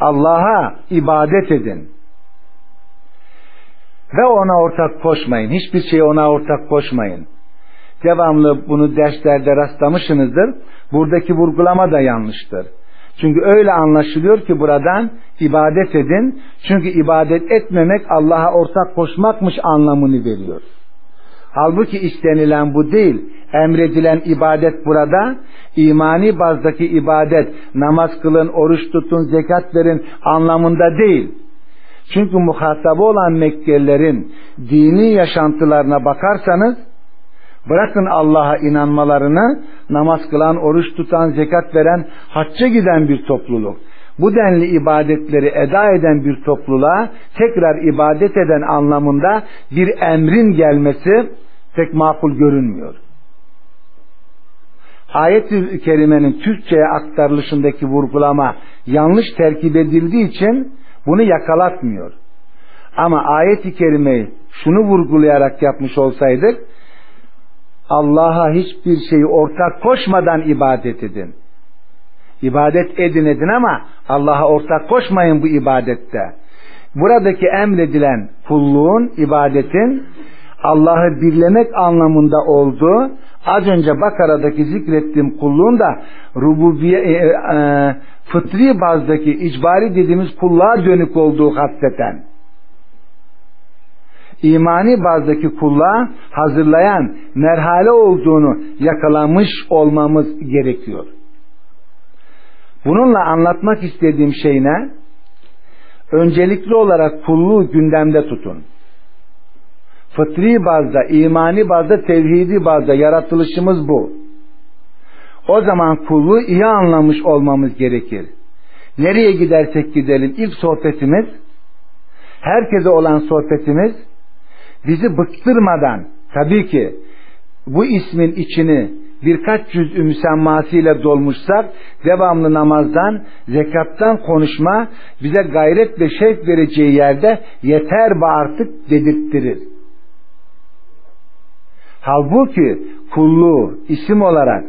Allah'a ibadet edin. Ve ona ortak koşmayın. Hiçbir şeye ona ortak koşmayın. Devamlı bunu derslerde rastlamışsınızdır. Buradaki vurgulama da yanlıştır. Çünkü öyle anlaşılıyor ki buradan ibadet edin. Çünkü ibadet etmemek Allah'a ortak koşmakmış anlamını veriyor. Halbuki istenilen bu değil. Emredilen ibadet burada imani bazdaki ibadet namaz kılın, oruç tutun, zekat verin anlamında değil. Çünkü muhatabı olan Mekkelilerin dini yaşantılarına bakarsanız bırakın Allah'a inanmalarını namaz kılan, oruç tutan, zekat veren, hacca giden bir topluluk. Bu denli ibadetleri eda eden bir topluluğa tekrar ibadet eden anlamında bir emrin gelmesi pek makul görünmüyor. Ayet-i Kerime'nin Türkçe'ye aktarılışındaki vurgulama yanlış terkip edildiği için bunu yakalatmıyor. Ama ayet-i kerimeyi şunu vurgulayarak yapmış olsaydık Allah'a hiçbir şeyi ortak koşmadan ibadet edin. İbadet edin edin ama Allah'a ortak koşmayın bu ibadette. Buradaki emredilen kulluğun, ibadetin Allah'ı birlemek anlamında olduğu az önce Bakara'daki zikrettiğim kulluğun da rububiye, e, e, fıtri bazdaki icbari dediğimiz kulluğa dönük olduğu hasreten imani bazdaki kulluğa hazırlayan merhale olduğunu yakalamış olmamız gerekiyor. Bununla anlatmak istediğim şey ne? Öncelikli olarak kulluğu gündemde tutun. Fıtri bazda, imani bazda, tevhidi bazda yaratılışımız bu. O zaman kulluğu iyi anlamış olmamız gerekir. Nereye gidersek gidelim ilk sohbetimiz, herkese olan sohbetimiz bizi bıktırmadan tabii ki bu ismin içini birkaç yüz müsemmasıyla dolmuşsak devamlı namazdan, zekattan konuşma bize gayret ve şevk vereceği yerde yeter be artık dedirttirir. Halbuki kulluğu isim olarak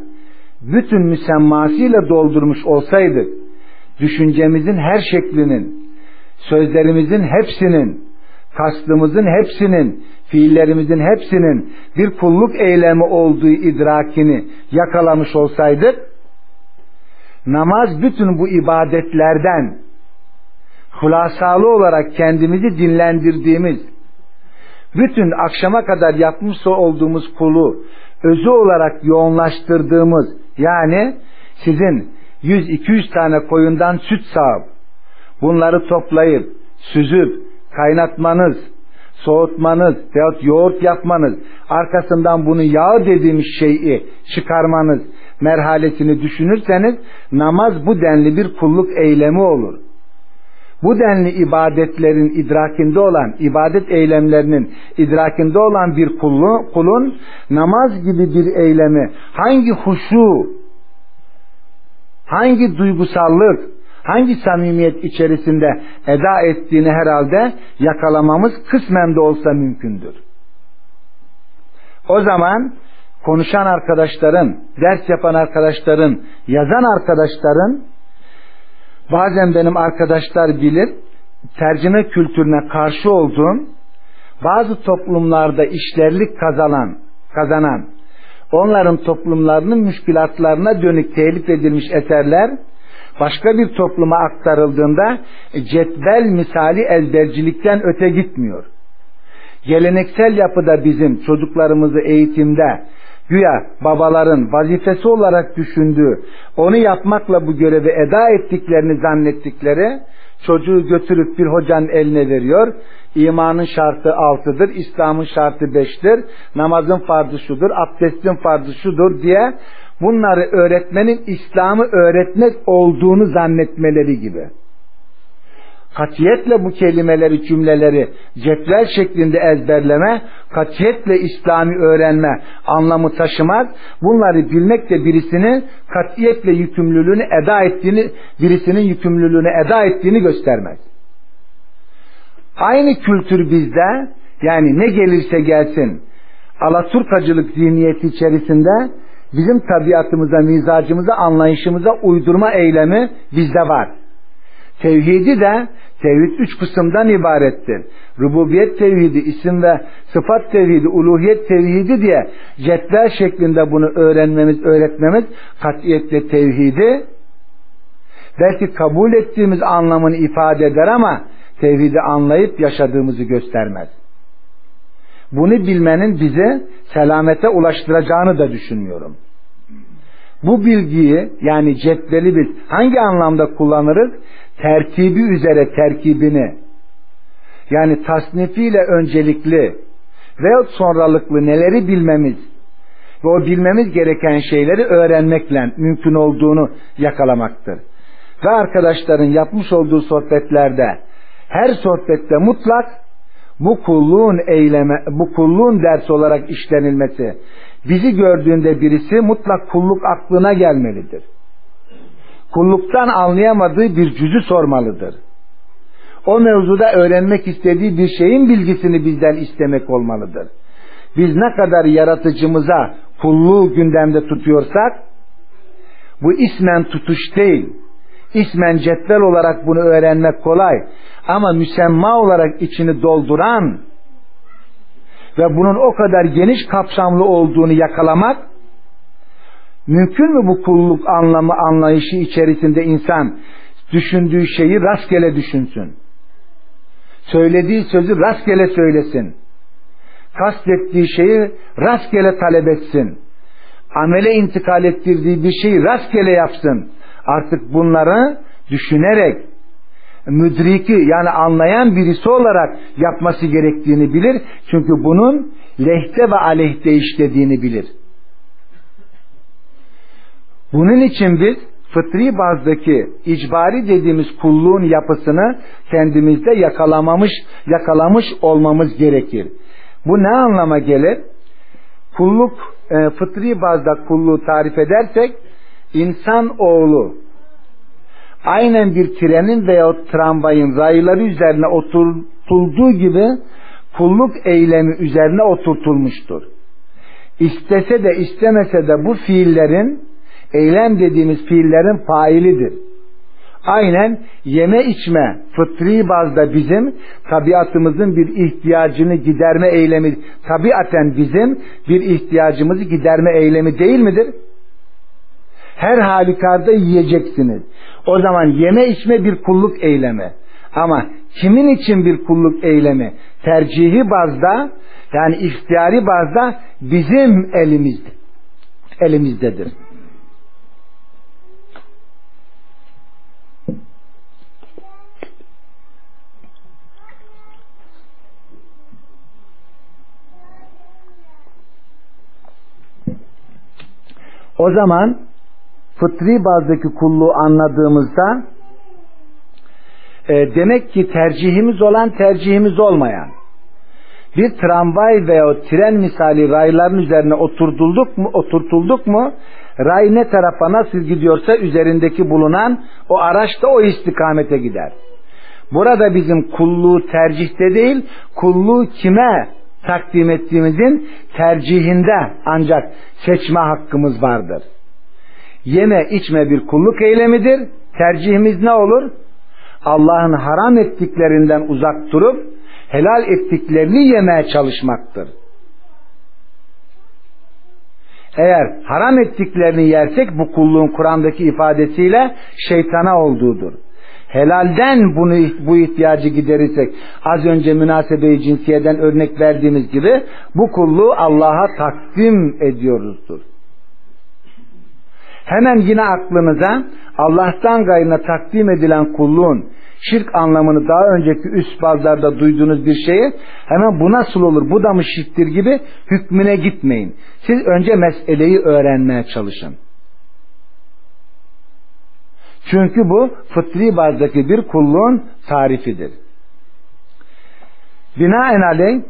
bütün müsemmasıyla doldurmuş olsaydık, düşüncemizin her şeklinin, sözlerimizin hepsinin, kastımızın hepsinin, fiillerimizin hepsinin bir kulluk eylemi olduğu idrakini yakalamış olsaydık, namaz bütün bu ibadetlerden hulasalı olarak kendimizi dinlendirdiğimiz, bütün akşama kadar yapmış olduğumuz kulu özü olarak yoğunlaştırdığımız, yani sizin 100-200 tane koyundan süt sağıp, bunları toplayıp, süzüp, kaynatmanız, soğutmanız veyahut yoğurt yapmanız, arkasından bunu yağ dediğimiz şeyi çıkarmanız merhalesini düşünürseniz namaz bu denli bir kulluk eylemi olur. Bu denli ibadetlerin idrakinde olan, ibadet eylemlerinin idrakinde olan bir kulun, kulun namaz gibi bir eylemi hangi huşu, hangi duygusallık, hangi samimiyet içerisinde eda ettiğini herhalde yakalamamız kısmen de olsa mümkündür. O zaman konuşan arkadaşların, ders yapan arkadaşların, yazan arkadaşların bazen benim arkadaşlar bilir tercüme kültürüne karşı olduğum bazı toplumlarda işlerlik kazanan kazanan onların toplumlarının müşkilatlarına dönük telif edilmiş eserler başka bir topluma aktarıldığında cetvel misali ezbercilikten öte gitmiyor. Geleneksel yapıda bizim çocuklarımızı eğitimde güya babaların vazifesi olarak düşündüğü, onu yapmakla bu görevi eda ettiklerini zannettikleri çocuğu götürüp bir hocanın eline veriyor. İmanın şartı altıdır, İslam'ın şartı beştir, namazın farzı şudur, abdestin farzı şudur diye bunları öğretmenin İslam'ı öğretmek olduğunu zannetmeleri gibi. Katiyetle bu kelimeleri, cümleleri cetvel şeklinde ezberleme, katiyetle İslami öğrenme anlamı taşımaz. Bunları bilmek de birisinin katiyetle yükümlülüğünü eda ettiğini, birisinin yükümlülüğünü eda ettiğini göstermez. Aynı kültür bizde, yani ne gelirse gelsin, Alaturkacılık zihniyeti içerisinde bizim tabiatımıza, mizacımıza, anlayışımıza uydurma eylemi bizde var. Tevhidi de tevhid üç kısımdan ibarettir. Rububiyet tevhidi, isim ve sıfat tevhidi, uluhiyet tevhidi diye cetvel şeklinde bunu öğrenmemiz, öğretmemiz katiyetle tevhidi belki kabul ettiğimiz anlamını ifade eder ama tevhidi anlayıp yaşadığımızı göstermez. Bunu bilmenin bizi selamete ulaştıracağını da düşünmüyorum. Bu bilgiyi yani cetveli biz hangi anlamda kullanırız? Terkibi üzere terkibini yani tasnifiyle öncelikli veyahut sonralıklı neleri bilmemiz ve o bilmemiz gereken şeyleri öğrenmekle mümkün olduğunu yakalamaktır. Ve arkadaşların yapmış olduğu sohbetlerde her sohbette mutlak bu kulluğun eyleme, bu kulluğun ders olarak işlenilmesi, bizi gördüğünde birisi mutlak kulluk aklına gelmelidir. Kulluktan anlayamadığı bir cüzü sormalıdır. O mevzuda öğrenmek istediği bir şeyin bilgisini bizden istemek olmalıdır. Biz ne kadar yaratıcımıza kulluğu gündemde tutuyorsak, bu ismen tutuş değil, ismen cetvel olarak bunu öğrenmek kolay ama müsemma olarak içini dolduran ve bunun o kadar geniş kapsamlı olduğunu yakalamak mümkün mü bu kulluk anlamı anlayışı içerisinde insan düşündüğü şeyi rastgele düşünsün. Söylediği sözü rastgele söylesin. Kastettiği şeyi rastgele talep etsin. Amele intikal ettirdiği bir şeyi rastgele yapsın. Artık bunları düşünerek müdriki yani anlayan birisi olarak yapması gerektiğini bilir. Çünkü bunun lehte ve aleyhte işlediğini bilir. Bunun için biz fıtri bazdaki icbari dediğimiz kulluğun yapısını kendimizde yakalamamış, yakalamış olmamız gerekir. Bu ne anlama gelir? Kulluk, e, fıtri bazda kulluğu tarif edersek, insan oğlu aynen bir trenin veya tramvayın rayları üzerine oturtulduğu gibi kulluk eylemi üzerine oturtulmuştur. istese de istemese de bu fiillerin eylem dediğimiz fiillerin failidir. Aynen yeme içme fıtri bazda bizim tabiatımızın bir ihtiyacını giderme eylemi tabiaten bizim bir ihtiyacımızı giderme eylemi değil midir? Her halükarda yiyeceksiniz. O zaman yeme içme bir kulluk eylemi. Ama kimin için bir kulluk eylemi? Tercihi bazda yani ihtiyari bazda bizim elimizde. Elimizdedir. O zaman fıtri bazdaki kulluğu anladığımızda e, demek ki tercihimiz olan tercihimiz olmayan bir tramvay veya tren misali rayların üzerine oturtulduk mu, oturtulduk mu ray ne tarafa nasıl gidiyorsa üzerindeki bulunan o araç da o istikamete gider. Burada bizim kulluğu tercihte değil, kulluğu kime takdim ettiğimizin tercihinde ancak seçme hakkımız vardır. Yeme içme bir kulluk eylemidir. Tercihimiz ne olur? Allah'ın haram ettiklerinden uzak durup helal ettiklerini yemeye çalışmaktır. Eğer haram ettiklerini yersek bu kulluğun Kur'an'daki ifadesiyle şeytana olduğudur. Helalden bunu bu ihtiyacı giderirsek az önce münasebe-i cinsiyeden örnek verdiğimiz gibi bu kulluğu Allah'a takdim ediyoruzdur. Hemen yine aklınıza Allah'tan gayrına takdim edilen kulluğun şirk anlamını daha önceki üst bazlarda duyduğunuz bir şeyi hemen bu nasıl olur bu da mı şirktir gibi hükmüne gitmeyin. Siz önce meseleyi öğrenmeye çalışın. Çünkü bu fıtri bazdaki bir kulluğun tarifidir. Binaenaleyh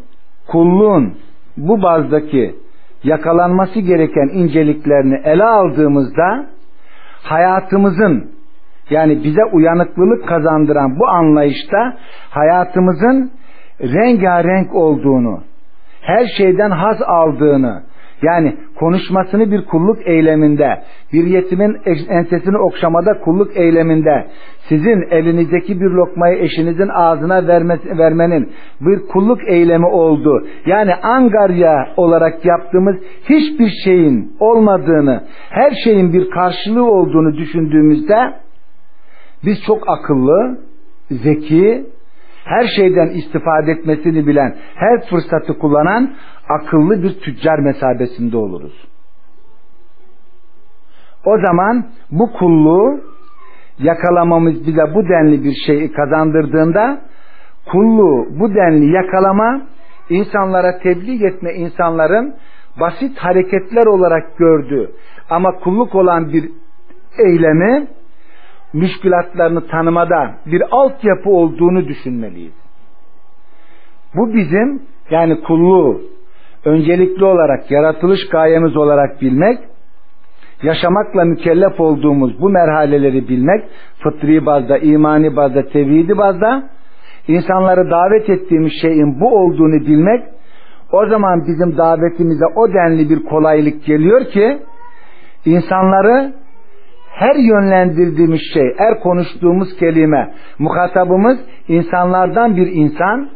kulluğun bu bazdaki yakalanması gereken inceliklerini ele aldığımızda hayatımızın yani bize uyanıklılık kazandıran bu anlayışta hayatımızın rengarenk olduğunu, her şeyden haz aldığını, yani konuşmasını bir kulluk eyleminde, bir yetimin ensesini okşamada kulluk eyleminde, sizin elinizdeki bir lokmayı eşinizin ağzına vermenin bir kulluk eylemi oldu. Yani angarya olarak yaptığımız hiçbir şeyin olmadığını, her şeyin bir karşılığı olduğunu düşündüğümüzde, biz çok akıllı, zeki, her şeyden istifade etmesini bilen, her fırsatı kullanan akıllı bir tüccar mesabesinde oluruz. O zaman bu kulluğu yakalamamız bize bu denli bir şeyi kazandırdığında kulluğu bu denli yakalama insanlara tebliğ etme insanların basit hareketler olarak gördüğü ama kulluk olan bir eylemi müşkülatlarını tanımada bir altyapı olduğunu düşünmeliyiz. Bu bizim yani kulluğu öncelikli olarak yaratılış gayemiz olarak bilmek, yaşamakla mükellef olduğumuz bu merhaleleri bilmek, fıtri bazda, imani bazda, tevhidi bazda, insanları davet ettiğimiz şeyin bu olduğunu bilmek, o zaman bizim davetimize o denli bir kolaylık geliyor ki, insanları her yönlendirdiğimiz şey, her konuştuğumuz kelime, muhatabımız insanlardan bir insan,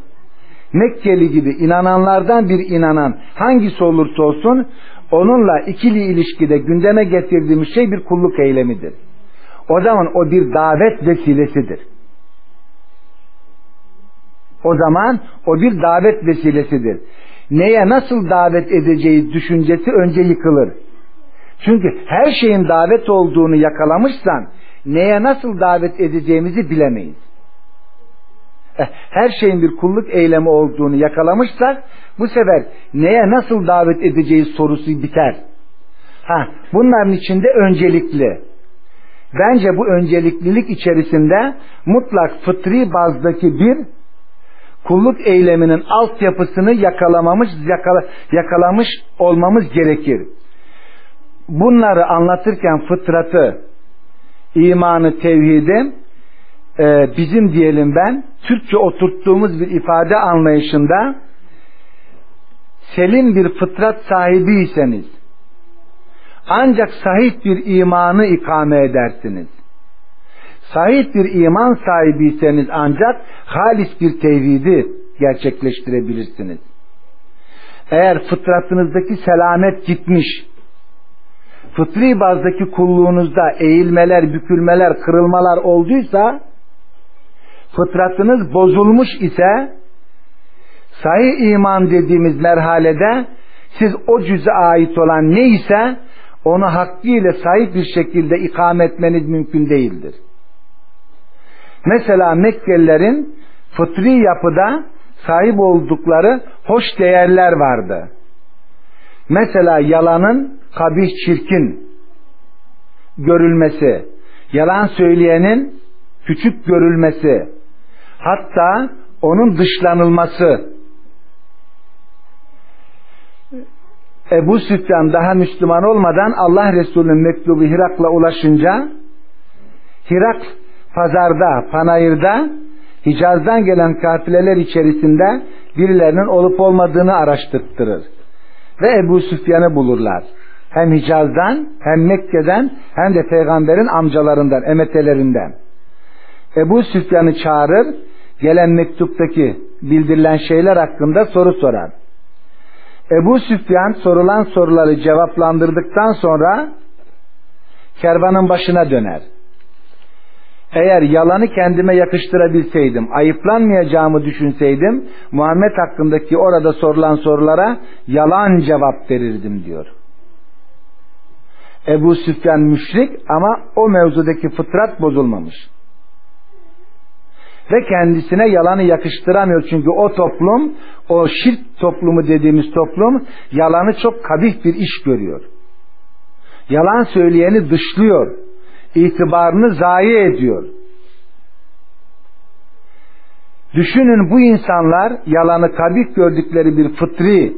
Mekkeli gibi inananlardan bir inanan hangisi olursa olsun onunla ikili ilişkide gündeme getirdiğimiz şey bir kulluk eylemidir. O zaman o bir davet vesilesidir. O zaman o bir davet vesilesidir. Neye nasıl davet edeceği düşüncesi önce yıkılır. Çünkü her şeyin davet olduğunu yakalamışsan neye nasıl davet edeceğimizi bilemeyiz. Eh, her şeyin bir kulluk eylemi olduğunu yakalamışsak bu sefer neye nasıl davet edeceğiz sorusu biter. Ha, bunların içinde öncelikli. Bence bu önceliklilik içerisinde mutlak fıtri bazdaki bir kulluk eyleminin altyapısını yakalamamış, yakala, yakalamış olmamız gerekir. Bunları anlatırken fıtratı, imanı, tevhidi e, bizim diyelim ben Türkçe oturttuğumuz bir ifade anlayışında selim bir fıtrat sahibiyseniz ancak sahih bir imanı ikame edersiniz. Sahih bir iman sahibiyseniz ancak halis bir tevhidi gerçekleştirebilirsiniz. Eğer fıtratınızdaki selamet gitmiş, fıtri bazdaki kulluğunuzda eğilmeler, bükülmeler, kırılmalar olduysa, fıtratınız bozulmuş ise, sahih iman dediğimiz merhalede siz o cüze ait olan neyse onu hakkıyla sahip bir şekilde ikame etmeniz mümkün değildir. Mesela Mekkelilerin fıtri yapıda sahip oldukları hoş değerler vardı. Mesela yalanın kabih çirkin görülmesi, yalan söyleyenin küçük görülmesi, hatta onun dışlanılması. Ebu Süfyan daha Müslüman olmadan Allah Resulü'nün mektubu Hirak'la ulaşınca Hirak pazarda, panayırda Hicaz'dan gelen kafileler içerisinde birilerinin olup olmadığını araştırtırır. Ve Ebu Süfyan'ı bulurlar. Hem Hicaz'dan hem Mekke'den hem de peygamberin amcalarından, emetelerinden. Ebu Süfyan'ı çağırır, gelen mektuptaki bildirilen şeyler hakkında soru sorar. Ebu Süfyan sorulan soruları cevaplandırdıktan sonra kervanın başına döner eğer yalanı kendime yakıştırabilseydim, ayıplanmayacağımı düşünseydim, Muhammed hakkındaki orada sorulan sorulara yalan cevap verirdim diyor. Ebu Süfyan müşrik ama o mevzudaki fıtrat bozulmamış. Ve kendisine yalanı yakıştıramıyor çünkü o toplum, o şirk toplumu dediğimiz toplum yalanı çok kabih bir iş görüyor. Yalan söyleyeni dışlıyor itibarını zayi ediyor. Düşünün bu insanlar yalanı kabik gördükleri bir fıtri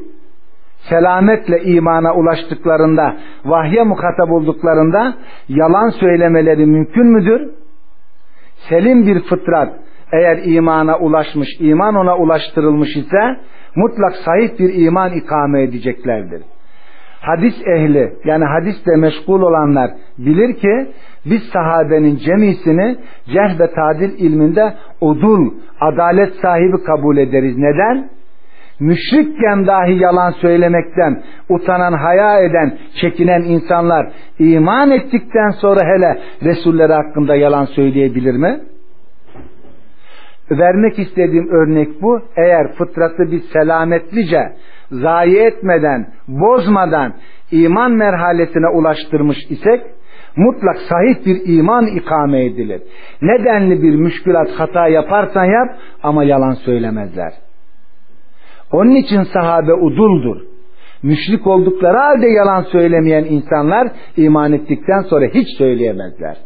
selametle imana ulaştıklarında, vahye muhatap olduklarında yalan söylemeleri mümkün müdür? Selim bir fıtrat eğer imana ulaşmış, iman ona ulaştırılmış ise mutlak sahip bir iman ikame edeceklerdir hadis ehli yani hadisle meşgul olanlar bilir ki biz sahabenin cemisini cerh ve tadil ilminde udul, adalet sahibi kabul ederiz. Neden? Müşrikken dahi yalan söylemekten utanan, haya eden, çekinen insanlar iman ettikten sonra hele Resulleri hakkında yalan söyleyebilir mi? Vermek istediğim örnek bu. Eğer fıtratı bir selametlice zayi etmeden, bozmadan iman merhalesine ulaştırmış isek mutlak sahih bir iman ikame edilir. Nedenli bir müşkülat hata yaparsan yap ama yalan söylemezler. Onun için sahabe uduldur. Müşrik oldukları halde yalan söylemeyen insanlar iman ettikten sonra hiç söyleyemezler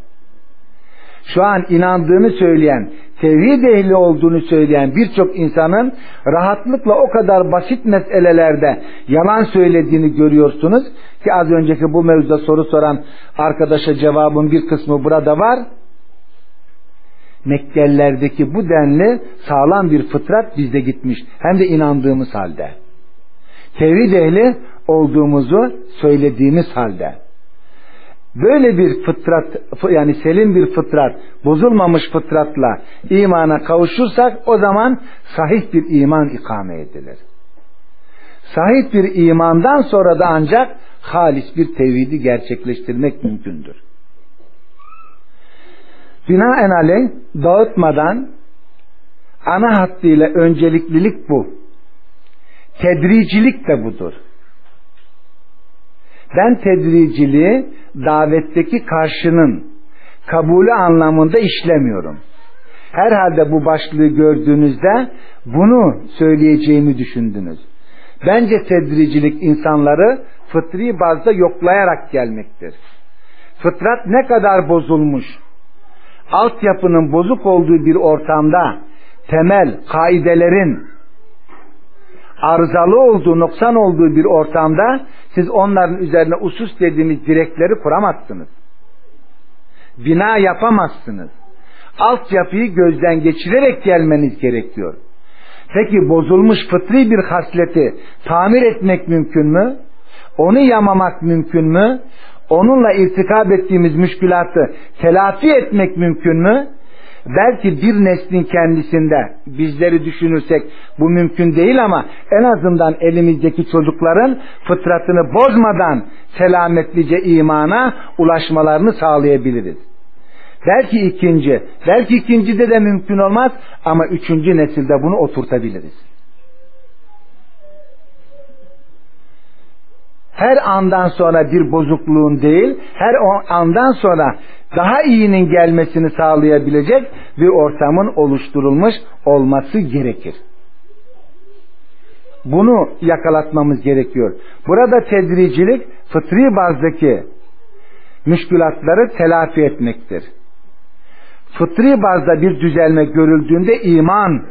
şu an inandığını söyleyen, tevhid ehli olduğunu söyleyen birçok insanın rahatlıkla o kadar basit meselelerde yalan söylediğini görüyorsunuz ki az önceki bu mevzuda soru soran arkadaşa cevabın bir kısmı burada var. Mekkelilerdeki bu denli sağlam bir fıtrat bizde gitmiş. Hem de inandığımız halde. Tevhid ehli olduğumuzu söylediğimiz halde böyle bir fıtrat yani selim bir fıtrat bozulmamış fıtratla imana kavuşursak o zaman sahih bir iman ikame edilir. Sahih bir imandan sonra da ancak halis bir tevhidi gerçekleştirmek mümkündür. Binaenaleyh dağıtmadan ana hattıyla önceliklilik bu. Tedricilik de budur. Ben tedriciliği davetteki karşının kabulü anlamında işlemiyorum. Herhalde bu başlığı gördüğünüzde bunu söyleyeceğimi düşündünüz. Bence tedricilik insanları fıtri bazda yoklayarak gelmektir. Fıtrat ne kadar bozulmuş, altyapının bozuk olduğu bir ortamda temel kaidelerin arızalı olduğu, noksan olduğu bir ortamda siz onların üzerine usus dediğimiz direkleri kuramazsınız. Bina yapamazsınız. Altyapıyı gözden geçirerek gelmeniz gerekiyor. Peki bozulmuş fıtri bir hasleti tamir etmek mümkün mü? Onu yamamak mümkün mü? Onunla irtikab ettiğimiz müşkülatı telafi etmek mümkün mü? Belki bir neslin kendisinde bizleri düşünürsek bu mümkün değil ama en azından elimizdeki çocukların fıtratını bozmadan selametlice imana ulaşmalarını sağlayabiliriz. Belki ikinci, belki ikincide de mümkün olmaz ama üçüncü nesilde bunu oturtabiliriz. Her andan sonra bir bozukluğun değil, her andan sonra daha iyinin gelmesini sağlayabilecek bir ortamın oluşturulmuş olması gerekir. Bunu yakalatmamız gerekiyor. Burada tedricilik fıtri bazdaki müşkülatları telafi etmektir. Fıtri bazda bir düzelme görüldüğünde iman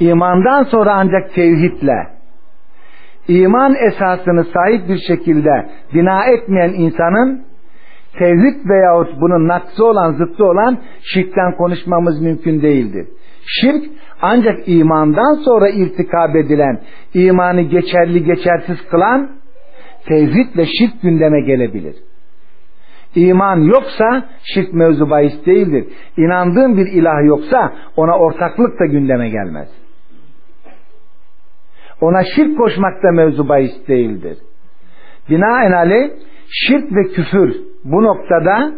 imandan sonra ancak tevhidle iman esasını sahip bir şekilde bina etmeyen insanın tevhid veyahut bunun naksı olan zıttı olan şirkten konuşmamız mümkün değildir. Şirk ancak imandan sonra irtikab edilen, imanı geçerli geçersiz kılan tevhid ve şirk gündeme gelebilir. İman yoksa şirk mevzu bahis değildir. İnandığın bir ilah yoksa ona ortaklık da gündeme gelmez. Ona şirk koşmak da mevzu bahis değildir. Binaenaleyh şirk ve küfür bu noktada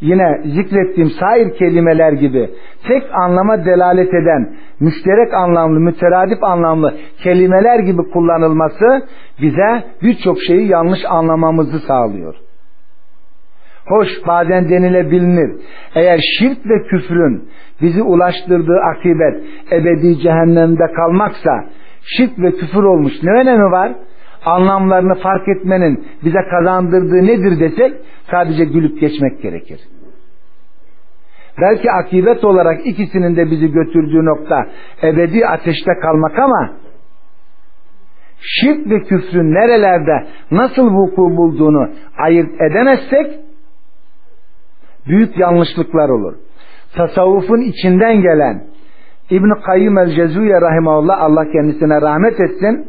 yine zikrettiğim sair kelimeler gibi tek anlama delalet eden müşterek anlamlı, müteradip anlamlı kelimeler gibi kullanılması bize birçok şeyi yanlış anlamamızı sağlıyor. Hoş bazen denilebilir. Eğer şirk ve küfrün bizi ulaştırdığı akibet ebedi cehennemde kalmaksa şirk ve küfür olmuş ne önemi var? Anlamlarını fark etmenin bize kazandırdığı nedir desek sadece gülüp geçmek gerekir. Belki akibet olarak ikisinin de bizi götürdüğü nokta ebedi ateşte kalmak ama şirk ve küfrün nerelerde nasıl vuku bulduğunu ayırt edemezsek büyük yanlışlıklar olur. Tasavvufun içinden gelen İbn Kayyim el-Cezuye rahimahullah Allah kendisine rahmet etsin.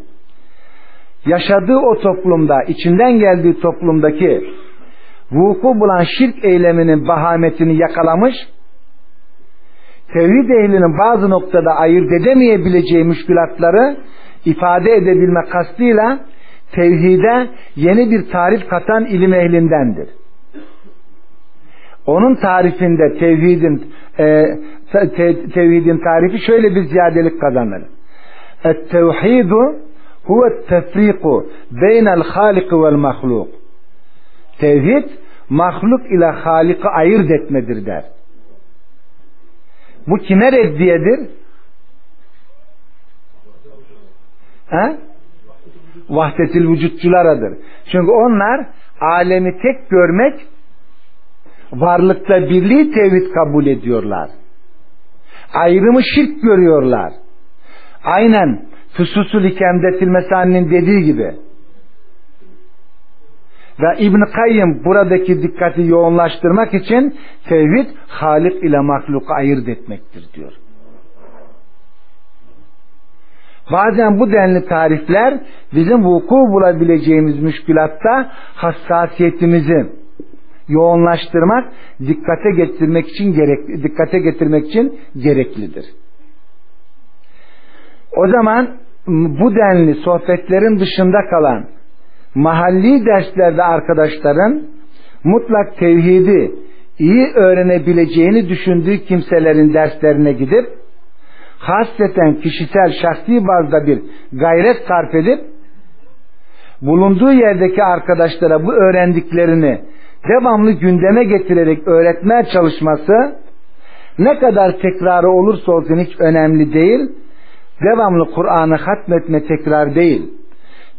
Yaşadığı o toplumda, içinden geldiği toplumdaki vuku bulan şirk eyleminin bahametini yakalamış, tevhid ehlinin bazı noktada ayırt edemeyebileceği müşkülatları ifade edebilme kastıyla tevhide yeni bir tarif katan ilim ehlindendir. Onun tarifinde tevhidin e, tevhidin tarifi şöyle bir ziyadelik kazanır. Et-tevhidu huve tefriku beynel halik vel mahluk. Tevhid mahluk ile halikı ayırt etmedir der. Bu kime reddiyedir? Ha? Vahdetil vücutçularadır. Çünkü onlar alemi tek görmek varlıkta birliği tevhid kabul ediyorlar. Ayrımı şirk görüyorlar. Aynen Füsusul İkemdetil Mesani'nin dediği gibi. Ve İbn Kayyım buradaki dikkati yoğunlaştırmak için tevhid Halik ile mahluku ayırt etmektir diyor. Bazen bu denli tarifler bizim vuku bulabileceğimiz müşkülatta hassasiyetimizi yoğunlaştırmak, dikkate getirmek için gerek, dikkate getirmek için gereklidir. O zaman bu denli sohbetlerin dışında kalan mahalli derslerde arkadaşların mutlak tevhidi iyi öğrenebileceğini düşündüğü kimselerin derslerine gidip hasreten kişisel şahsi bazda bir gayret sarf edip bulunduğu yerdeki arkadaşlara bu öğrendiklerini devamlı gündeme getirerek öğretmeye çalışması ne kadar tekrarı olursa olsun hiç önemli değil. Devamlı Kur'an'ı hatmetme tekrar değil.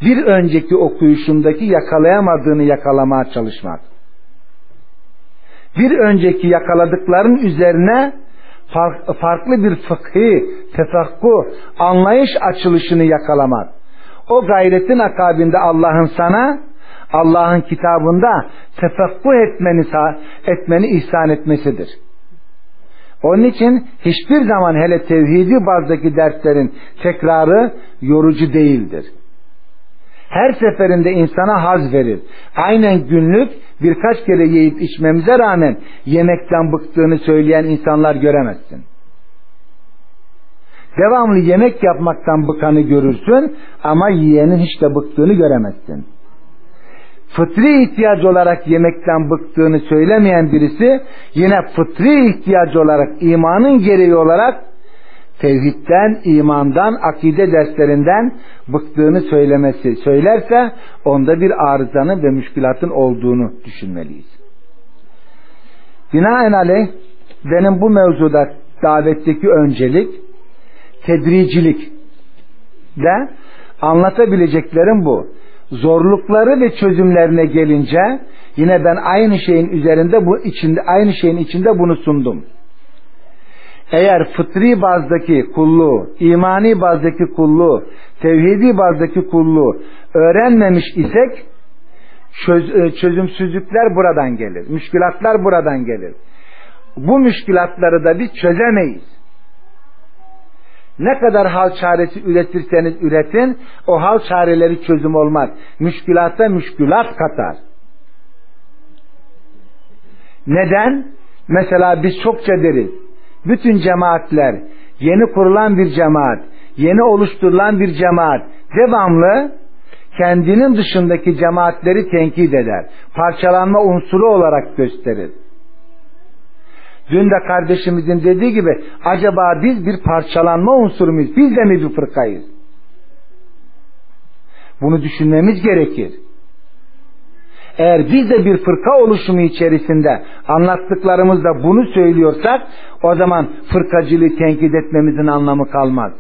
Bir önceki okuyuşundaki yakalayamadığını yakalamaya çalışmak. Bir önceki yakaladıkların üzerine farklı bir fıkhi, tefakku, anlayış açılışını yakalamak. O gayretin akabinde Allah'ın sana Allah'ın kitabında tefekkuh etmeni, etmeni ihsan etmesidir. Onun için hiçbir zaman hele tevhidi bazdaki derslerin tekrarı yorucu değildir. Her seferinde insana haz verir. Aynen günlük birkaç kere yiyip içmemize rağmen yemekten bıktığını söyleyen insanlar göremezsin. Devamlı yemek yapmaktan bıkanı görürsün ama yiyenin hiç de bıktığını göremezsin. Fıtri ihtiyaç olarak yemekten bıktığını söylemeyen birisi yine fıtri ihtiyaç olarak imanın gereği olarak tevhidden, imandan, akide derslerinden bıktığını söylemesi söylerse onda bir arızanın ve müşkilatın olduğunu düşünmeliyiz. Binaenaleyh benim bu mevzuda davetteki öncelik tedricilik de anlatabileceklerim bu. Zorlukları ve çözümlerine gelince yine ben aynı şeyin üzerinde bu içinde aynı şeyin içinde bunu sundum. Eğer fıtri bazdaki kulluğu, imani bazdaki kulluğu, tevhidi bazdaki kulluğu öğrenmemiş isek çöz, e, çözümsüzlükler buradan gelir. Müşkilatlar buradan gelir. Bu müşkilatları da biz çözemeyiz. Ne kadar hal çaresi üretirseniz üretin, o hal çareleri çözüm olmaz. Müşkülata müşkülat katar. Neden? Mesela biz çokça deriz. Bütün cemaatler, yeni kurulan bir cemaat, yeni oluşturulan bir cemaat, devamlı kendinin dışındaki cemaatleri tenkit eder. Parçalanma unsuru olarak gösterir. Dün de kardeşimizin dediği gibi acaba biz bir parçalanma unsuru muyuz? Biz de mi bir fırkayız? Bunu düşünmemiz gerekir. Eğer biz de bir fırka oluşumu içerisinde anlattıklarımızda bunu söylüyorsak o zaman fırkacılığı tenkit etmemizin anlamı kalmaz.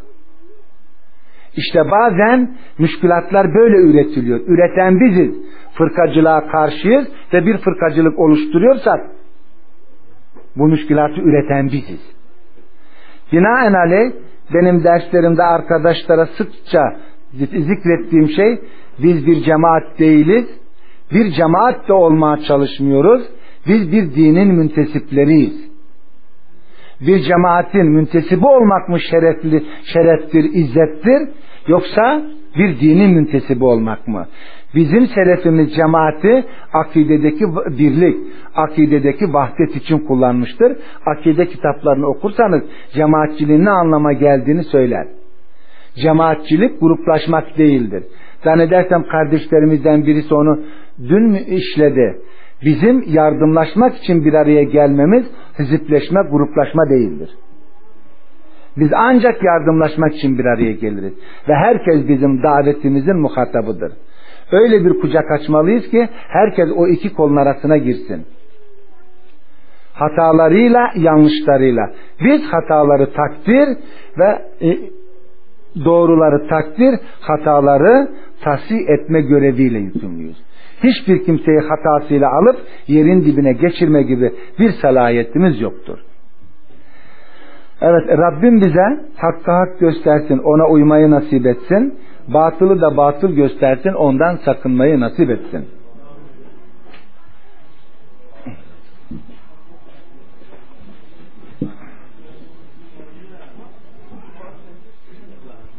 İşte bazen müşkülatlar böyle üretiliyor. Üreten biziz. Fırkacılığa karşıyız ve bir fırkacılık oluşturuyorsak bu müşkilatı üreten biziz. Binaenaleyh benim derslerimde arkadaşlara sıkça zikrettiğim şey biz bir cemaat değiliz. Bir cemaat de olmaya çalışmıyoruz. Biz bir dinin müntesipleriyiz. Bir cemaatin müntesibi olmak mı şerefli, şereftir, izzettir yoksa bir dinin müntesibi olmak mı? Bizim selefimiz cemaati akidedeki birlik, akidedeki vahdet için kullanmıştır. Akide kitaplarını okursanız cemaatçiliğin ne anlama geldiğini söyler. Cemaatçilik gruplaşmak değildir. Zannedersem kardeşlerimizden birisi onu dün mü işledi? Bizim yardımlaşmak için bir araya gelmemiz hizipleşme, gruplaşma değildir. Biz ancak yardımlaşmak için bir araya geliriz. Ve herkes bizim davetimizin muhatabıdır. Öyle bir kucak açmalıyız ki herkes o iki kolun arasına girsin. Hatalarıyla, yanlışlarıyla. Biz hataları takdir ve e, doğruları takdir, hataları tasih etme göreviyle yükümlüyüz. Hiçbir kimseyi hatasıyla alıp yerin dibine geçirme gibi bir salahiyetimiz yoktur. Evet Rabbim bize hakkı hak göstersin, ona uymayı nasip etsin batılı da batıl göstersin ondan sakınmayı nasip etsin.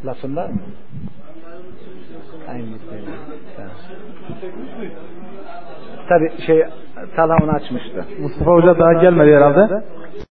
Lafın var mı? Aynı Tabi şey salamını açmıştı. Mustafa Hoca daha gelmedi herhalde.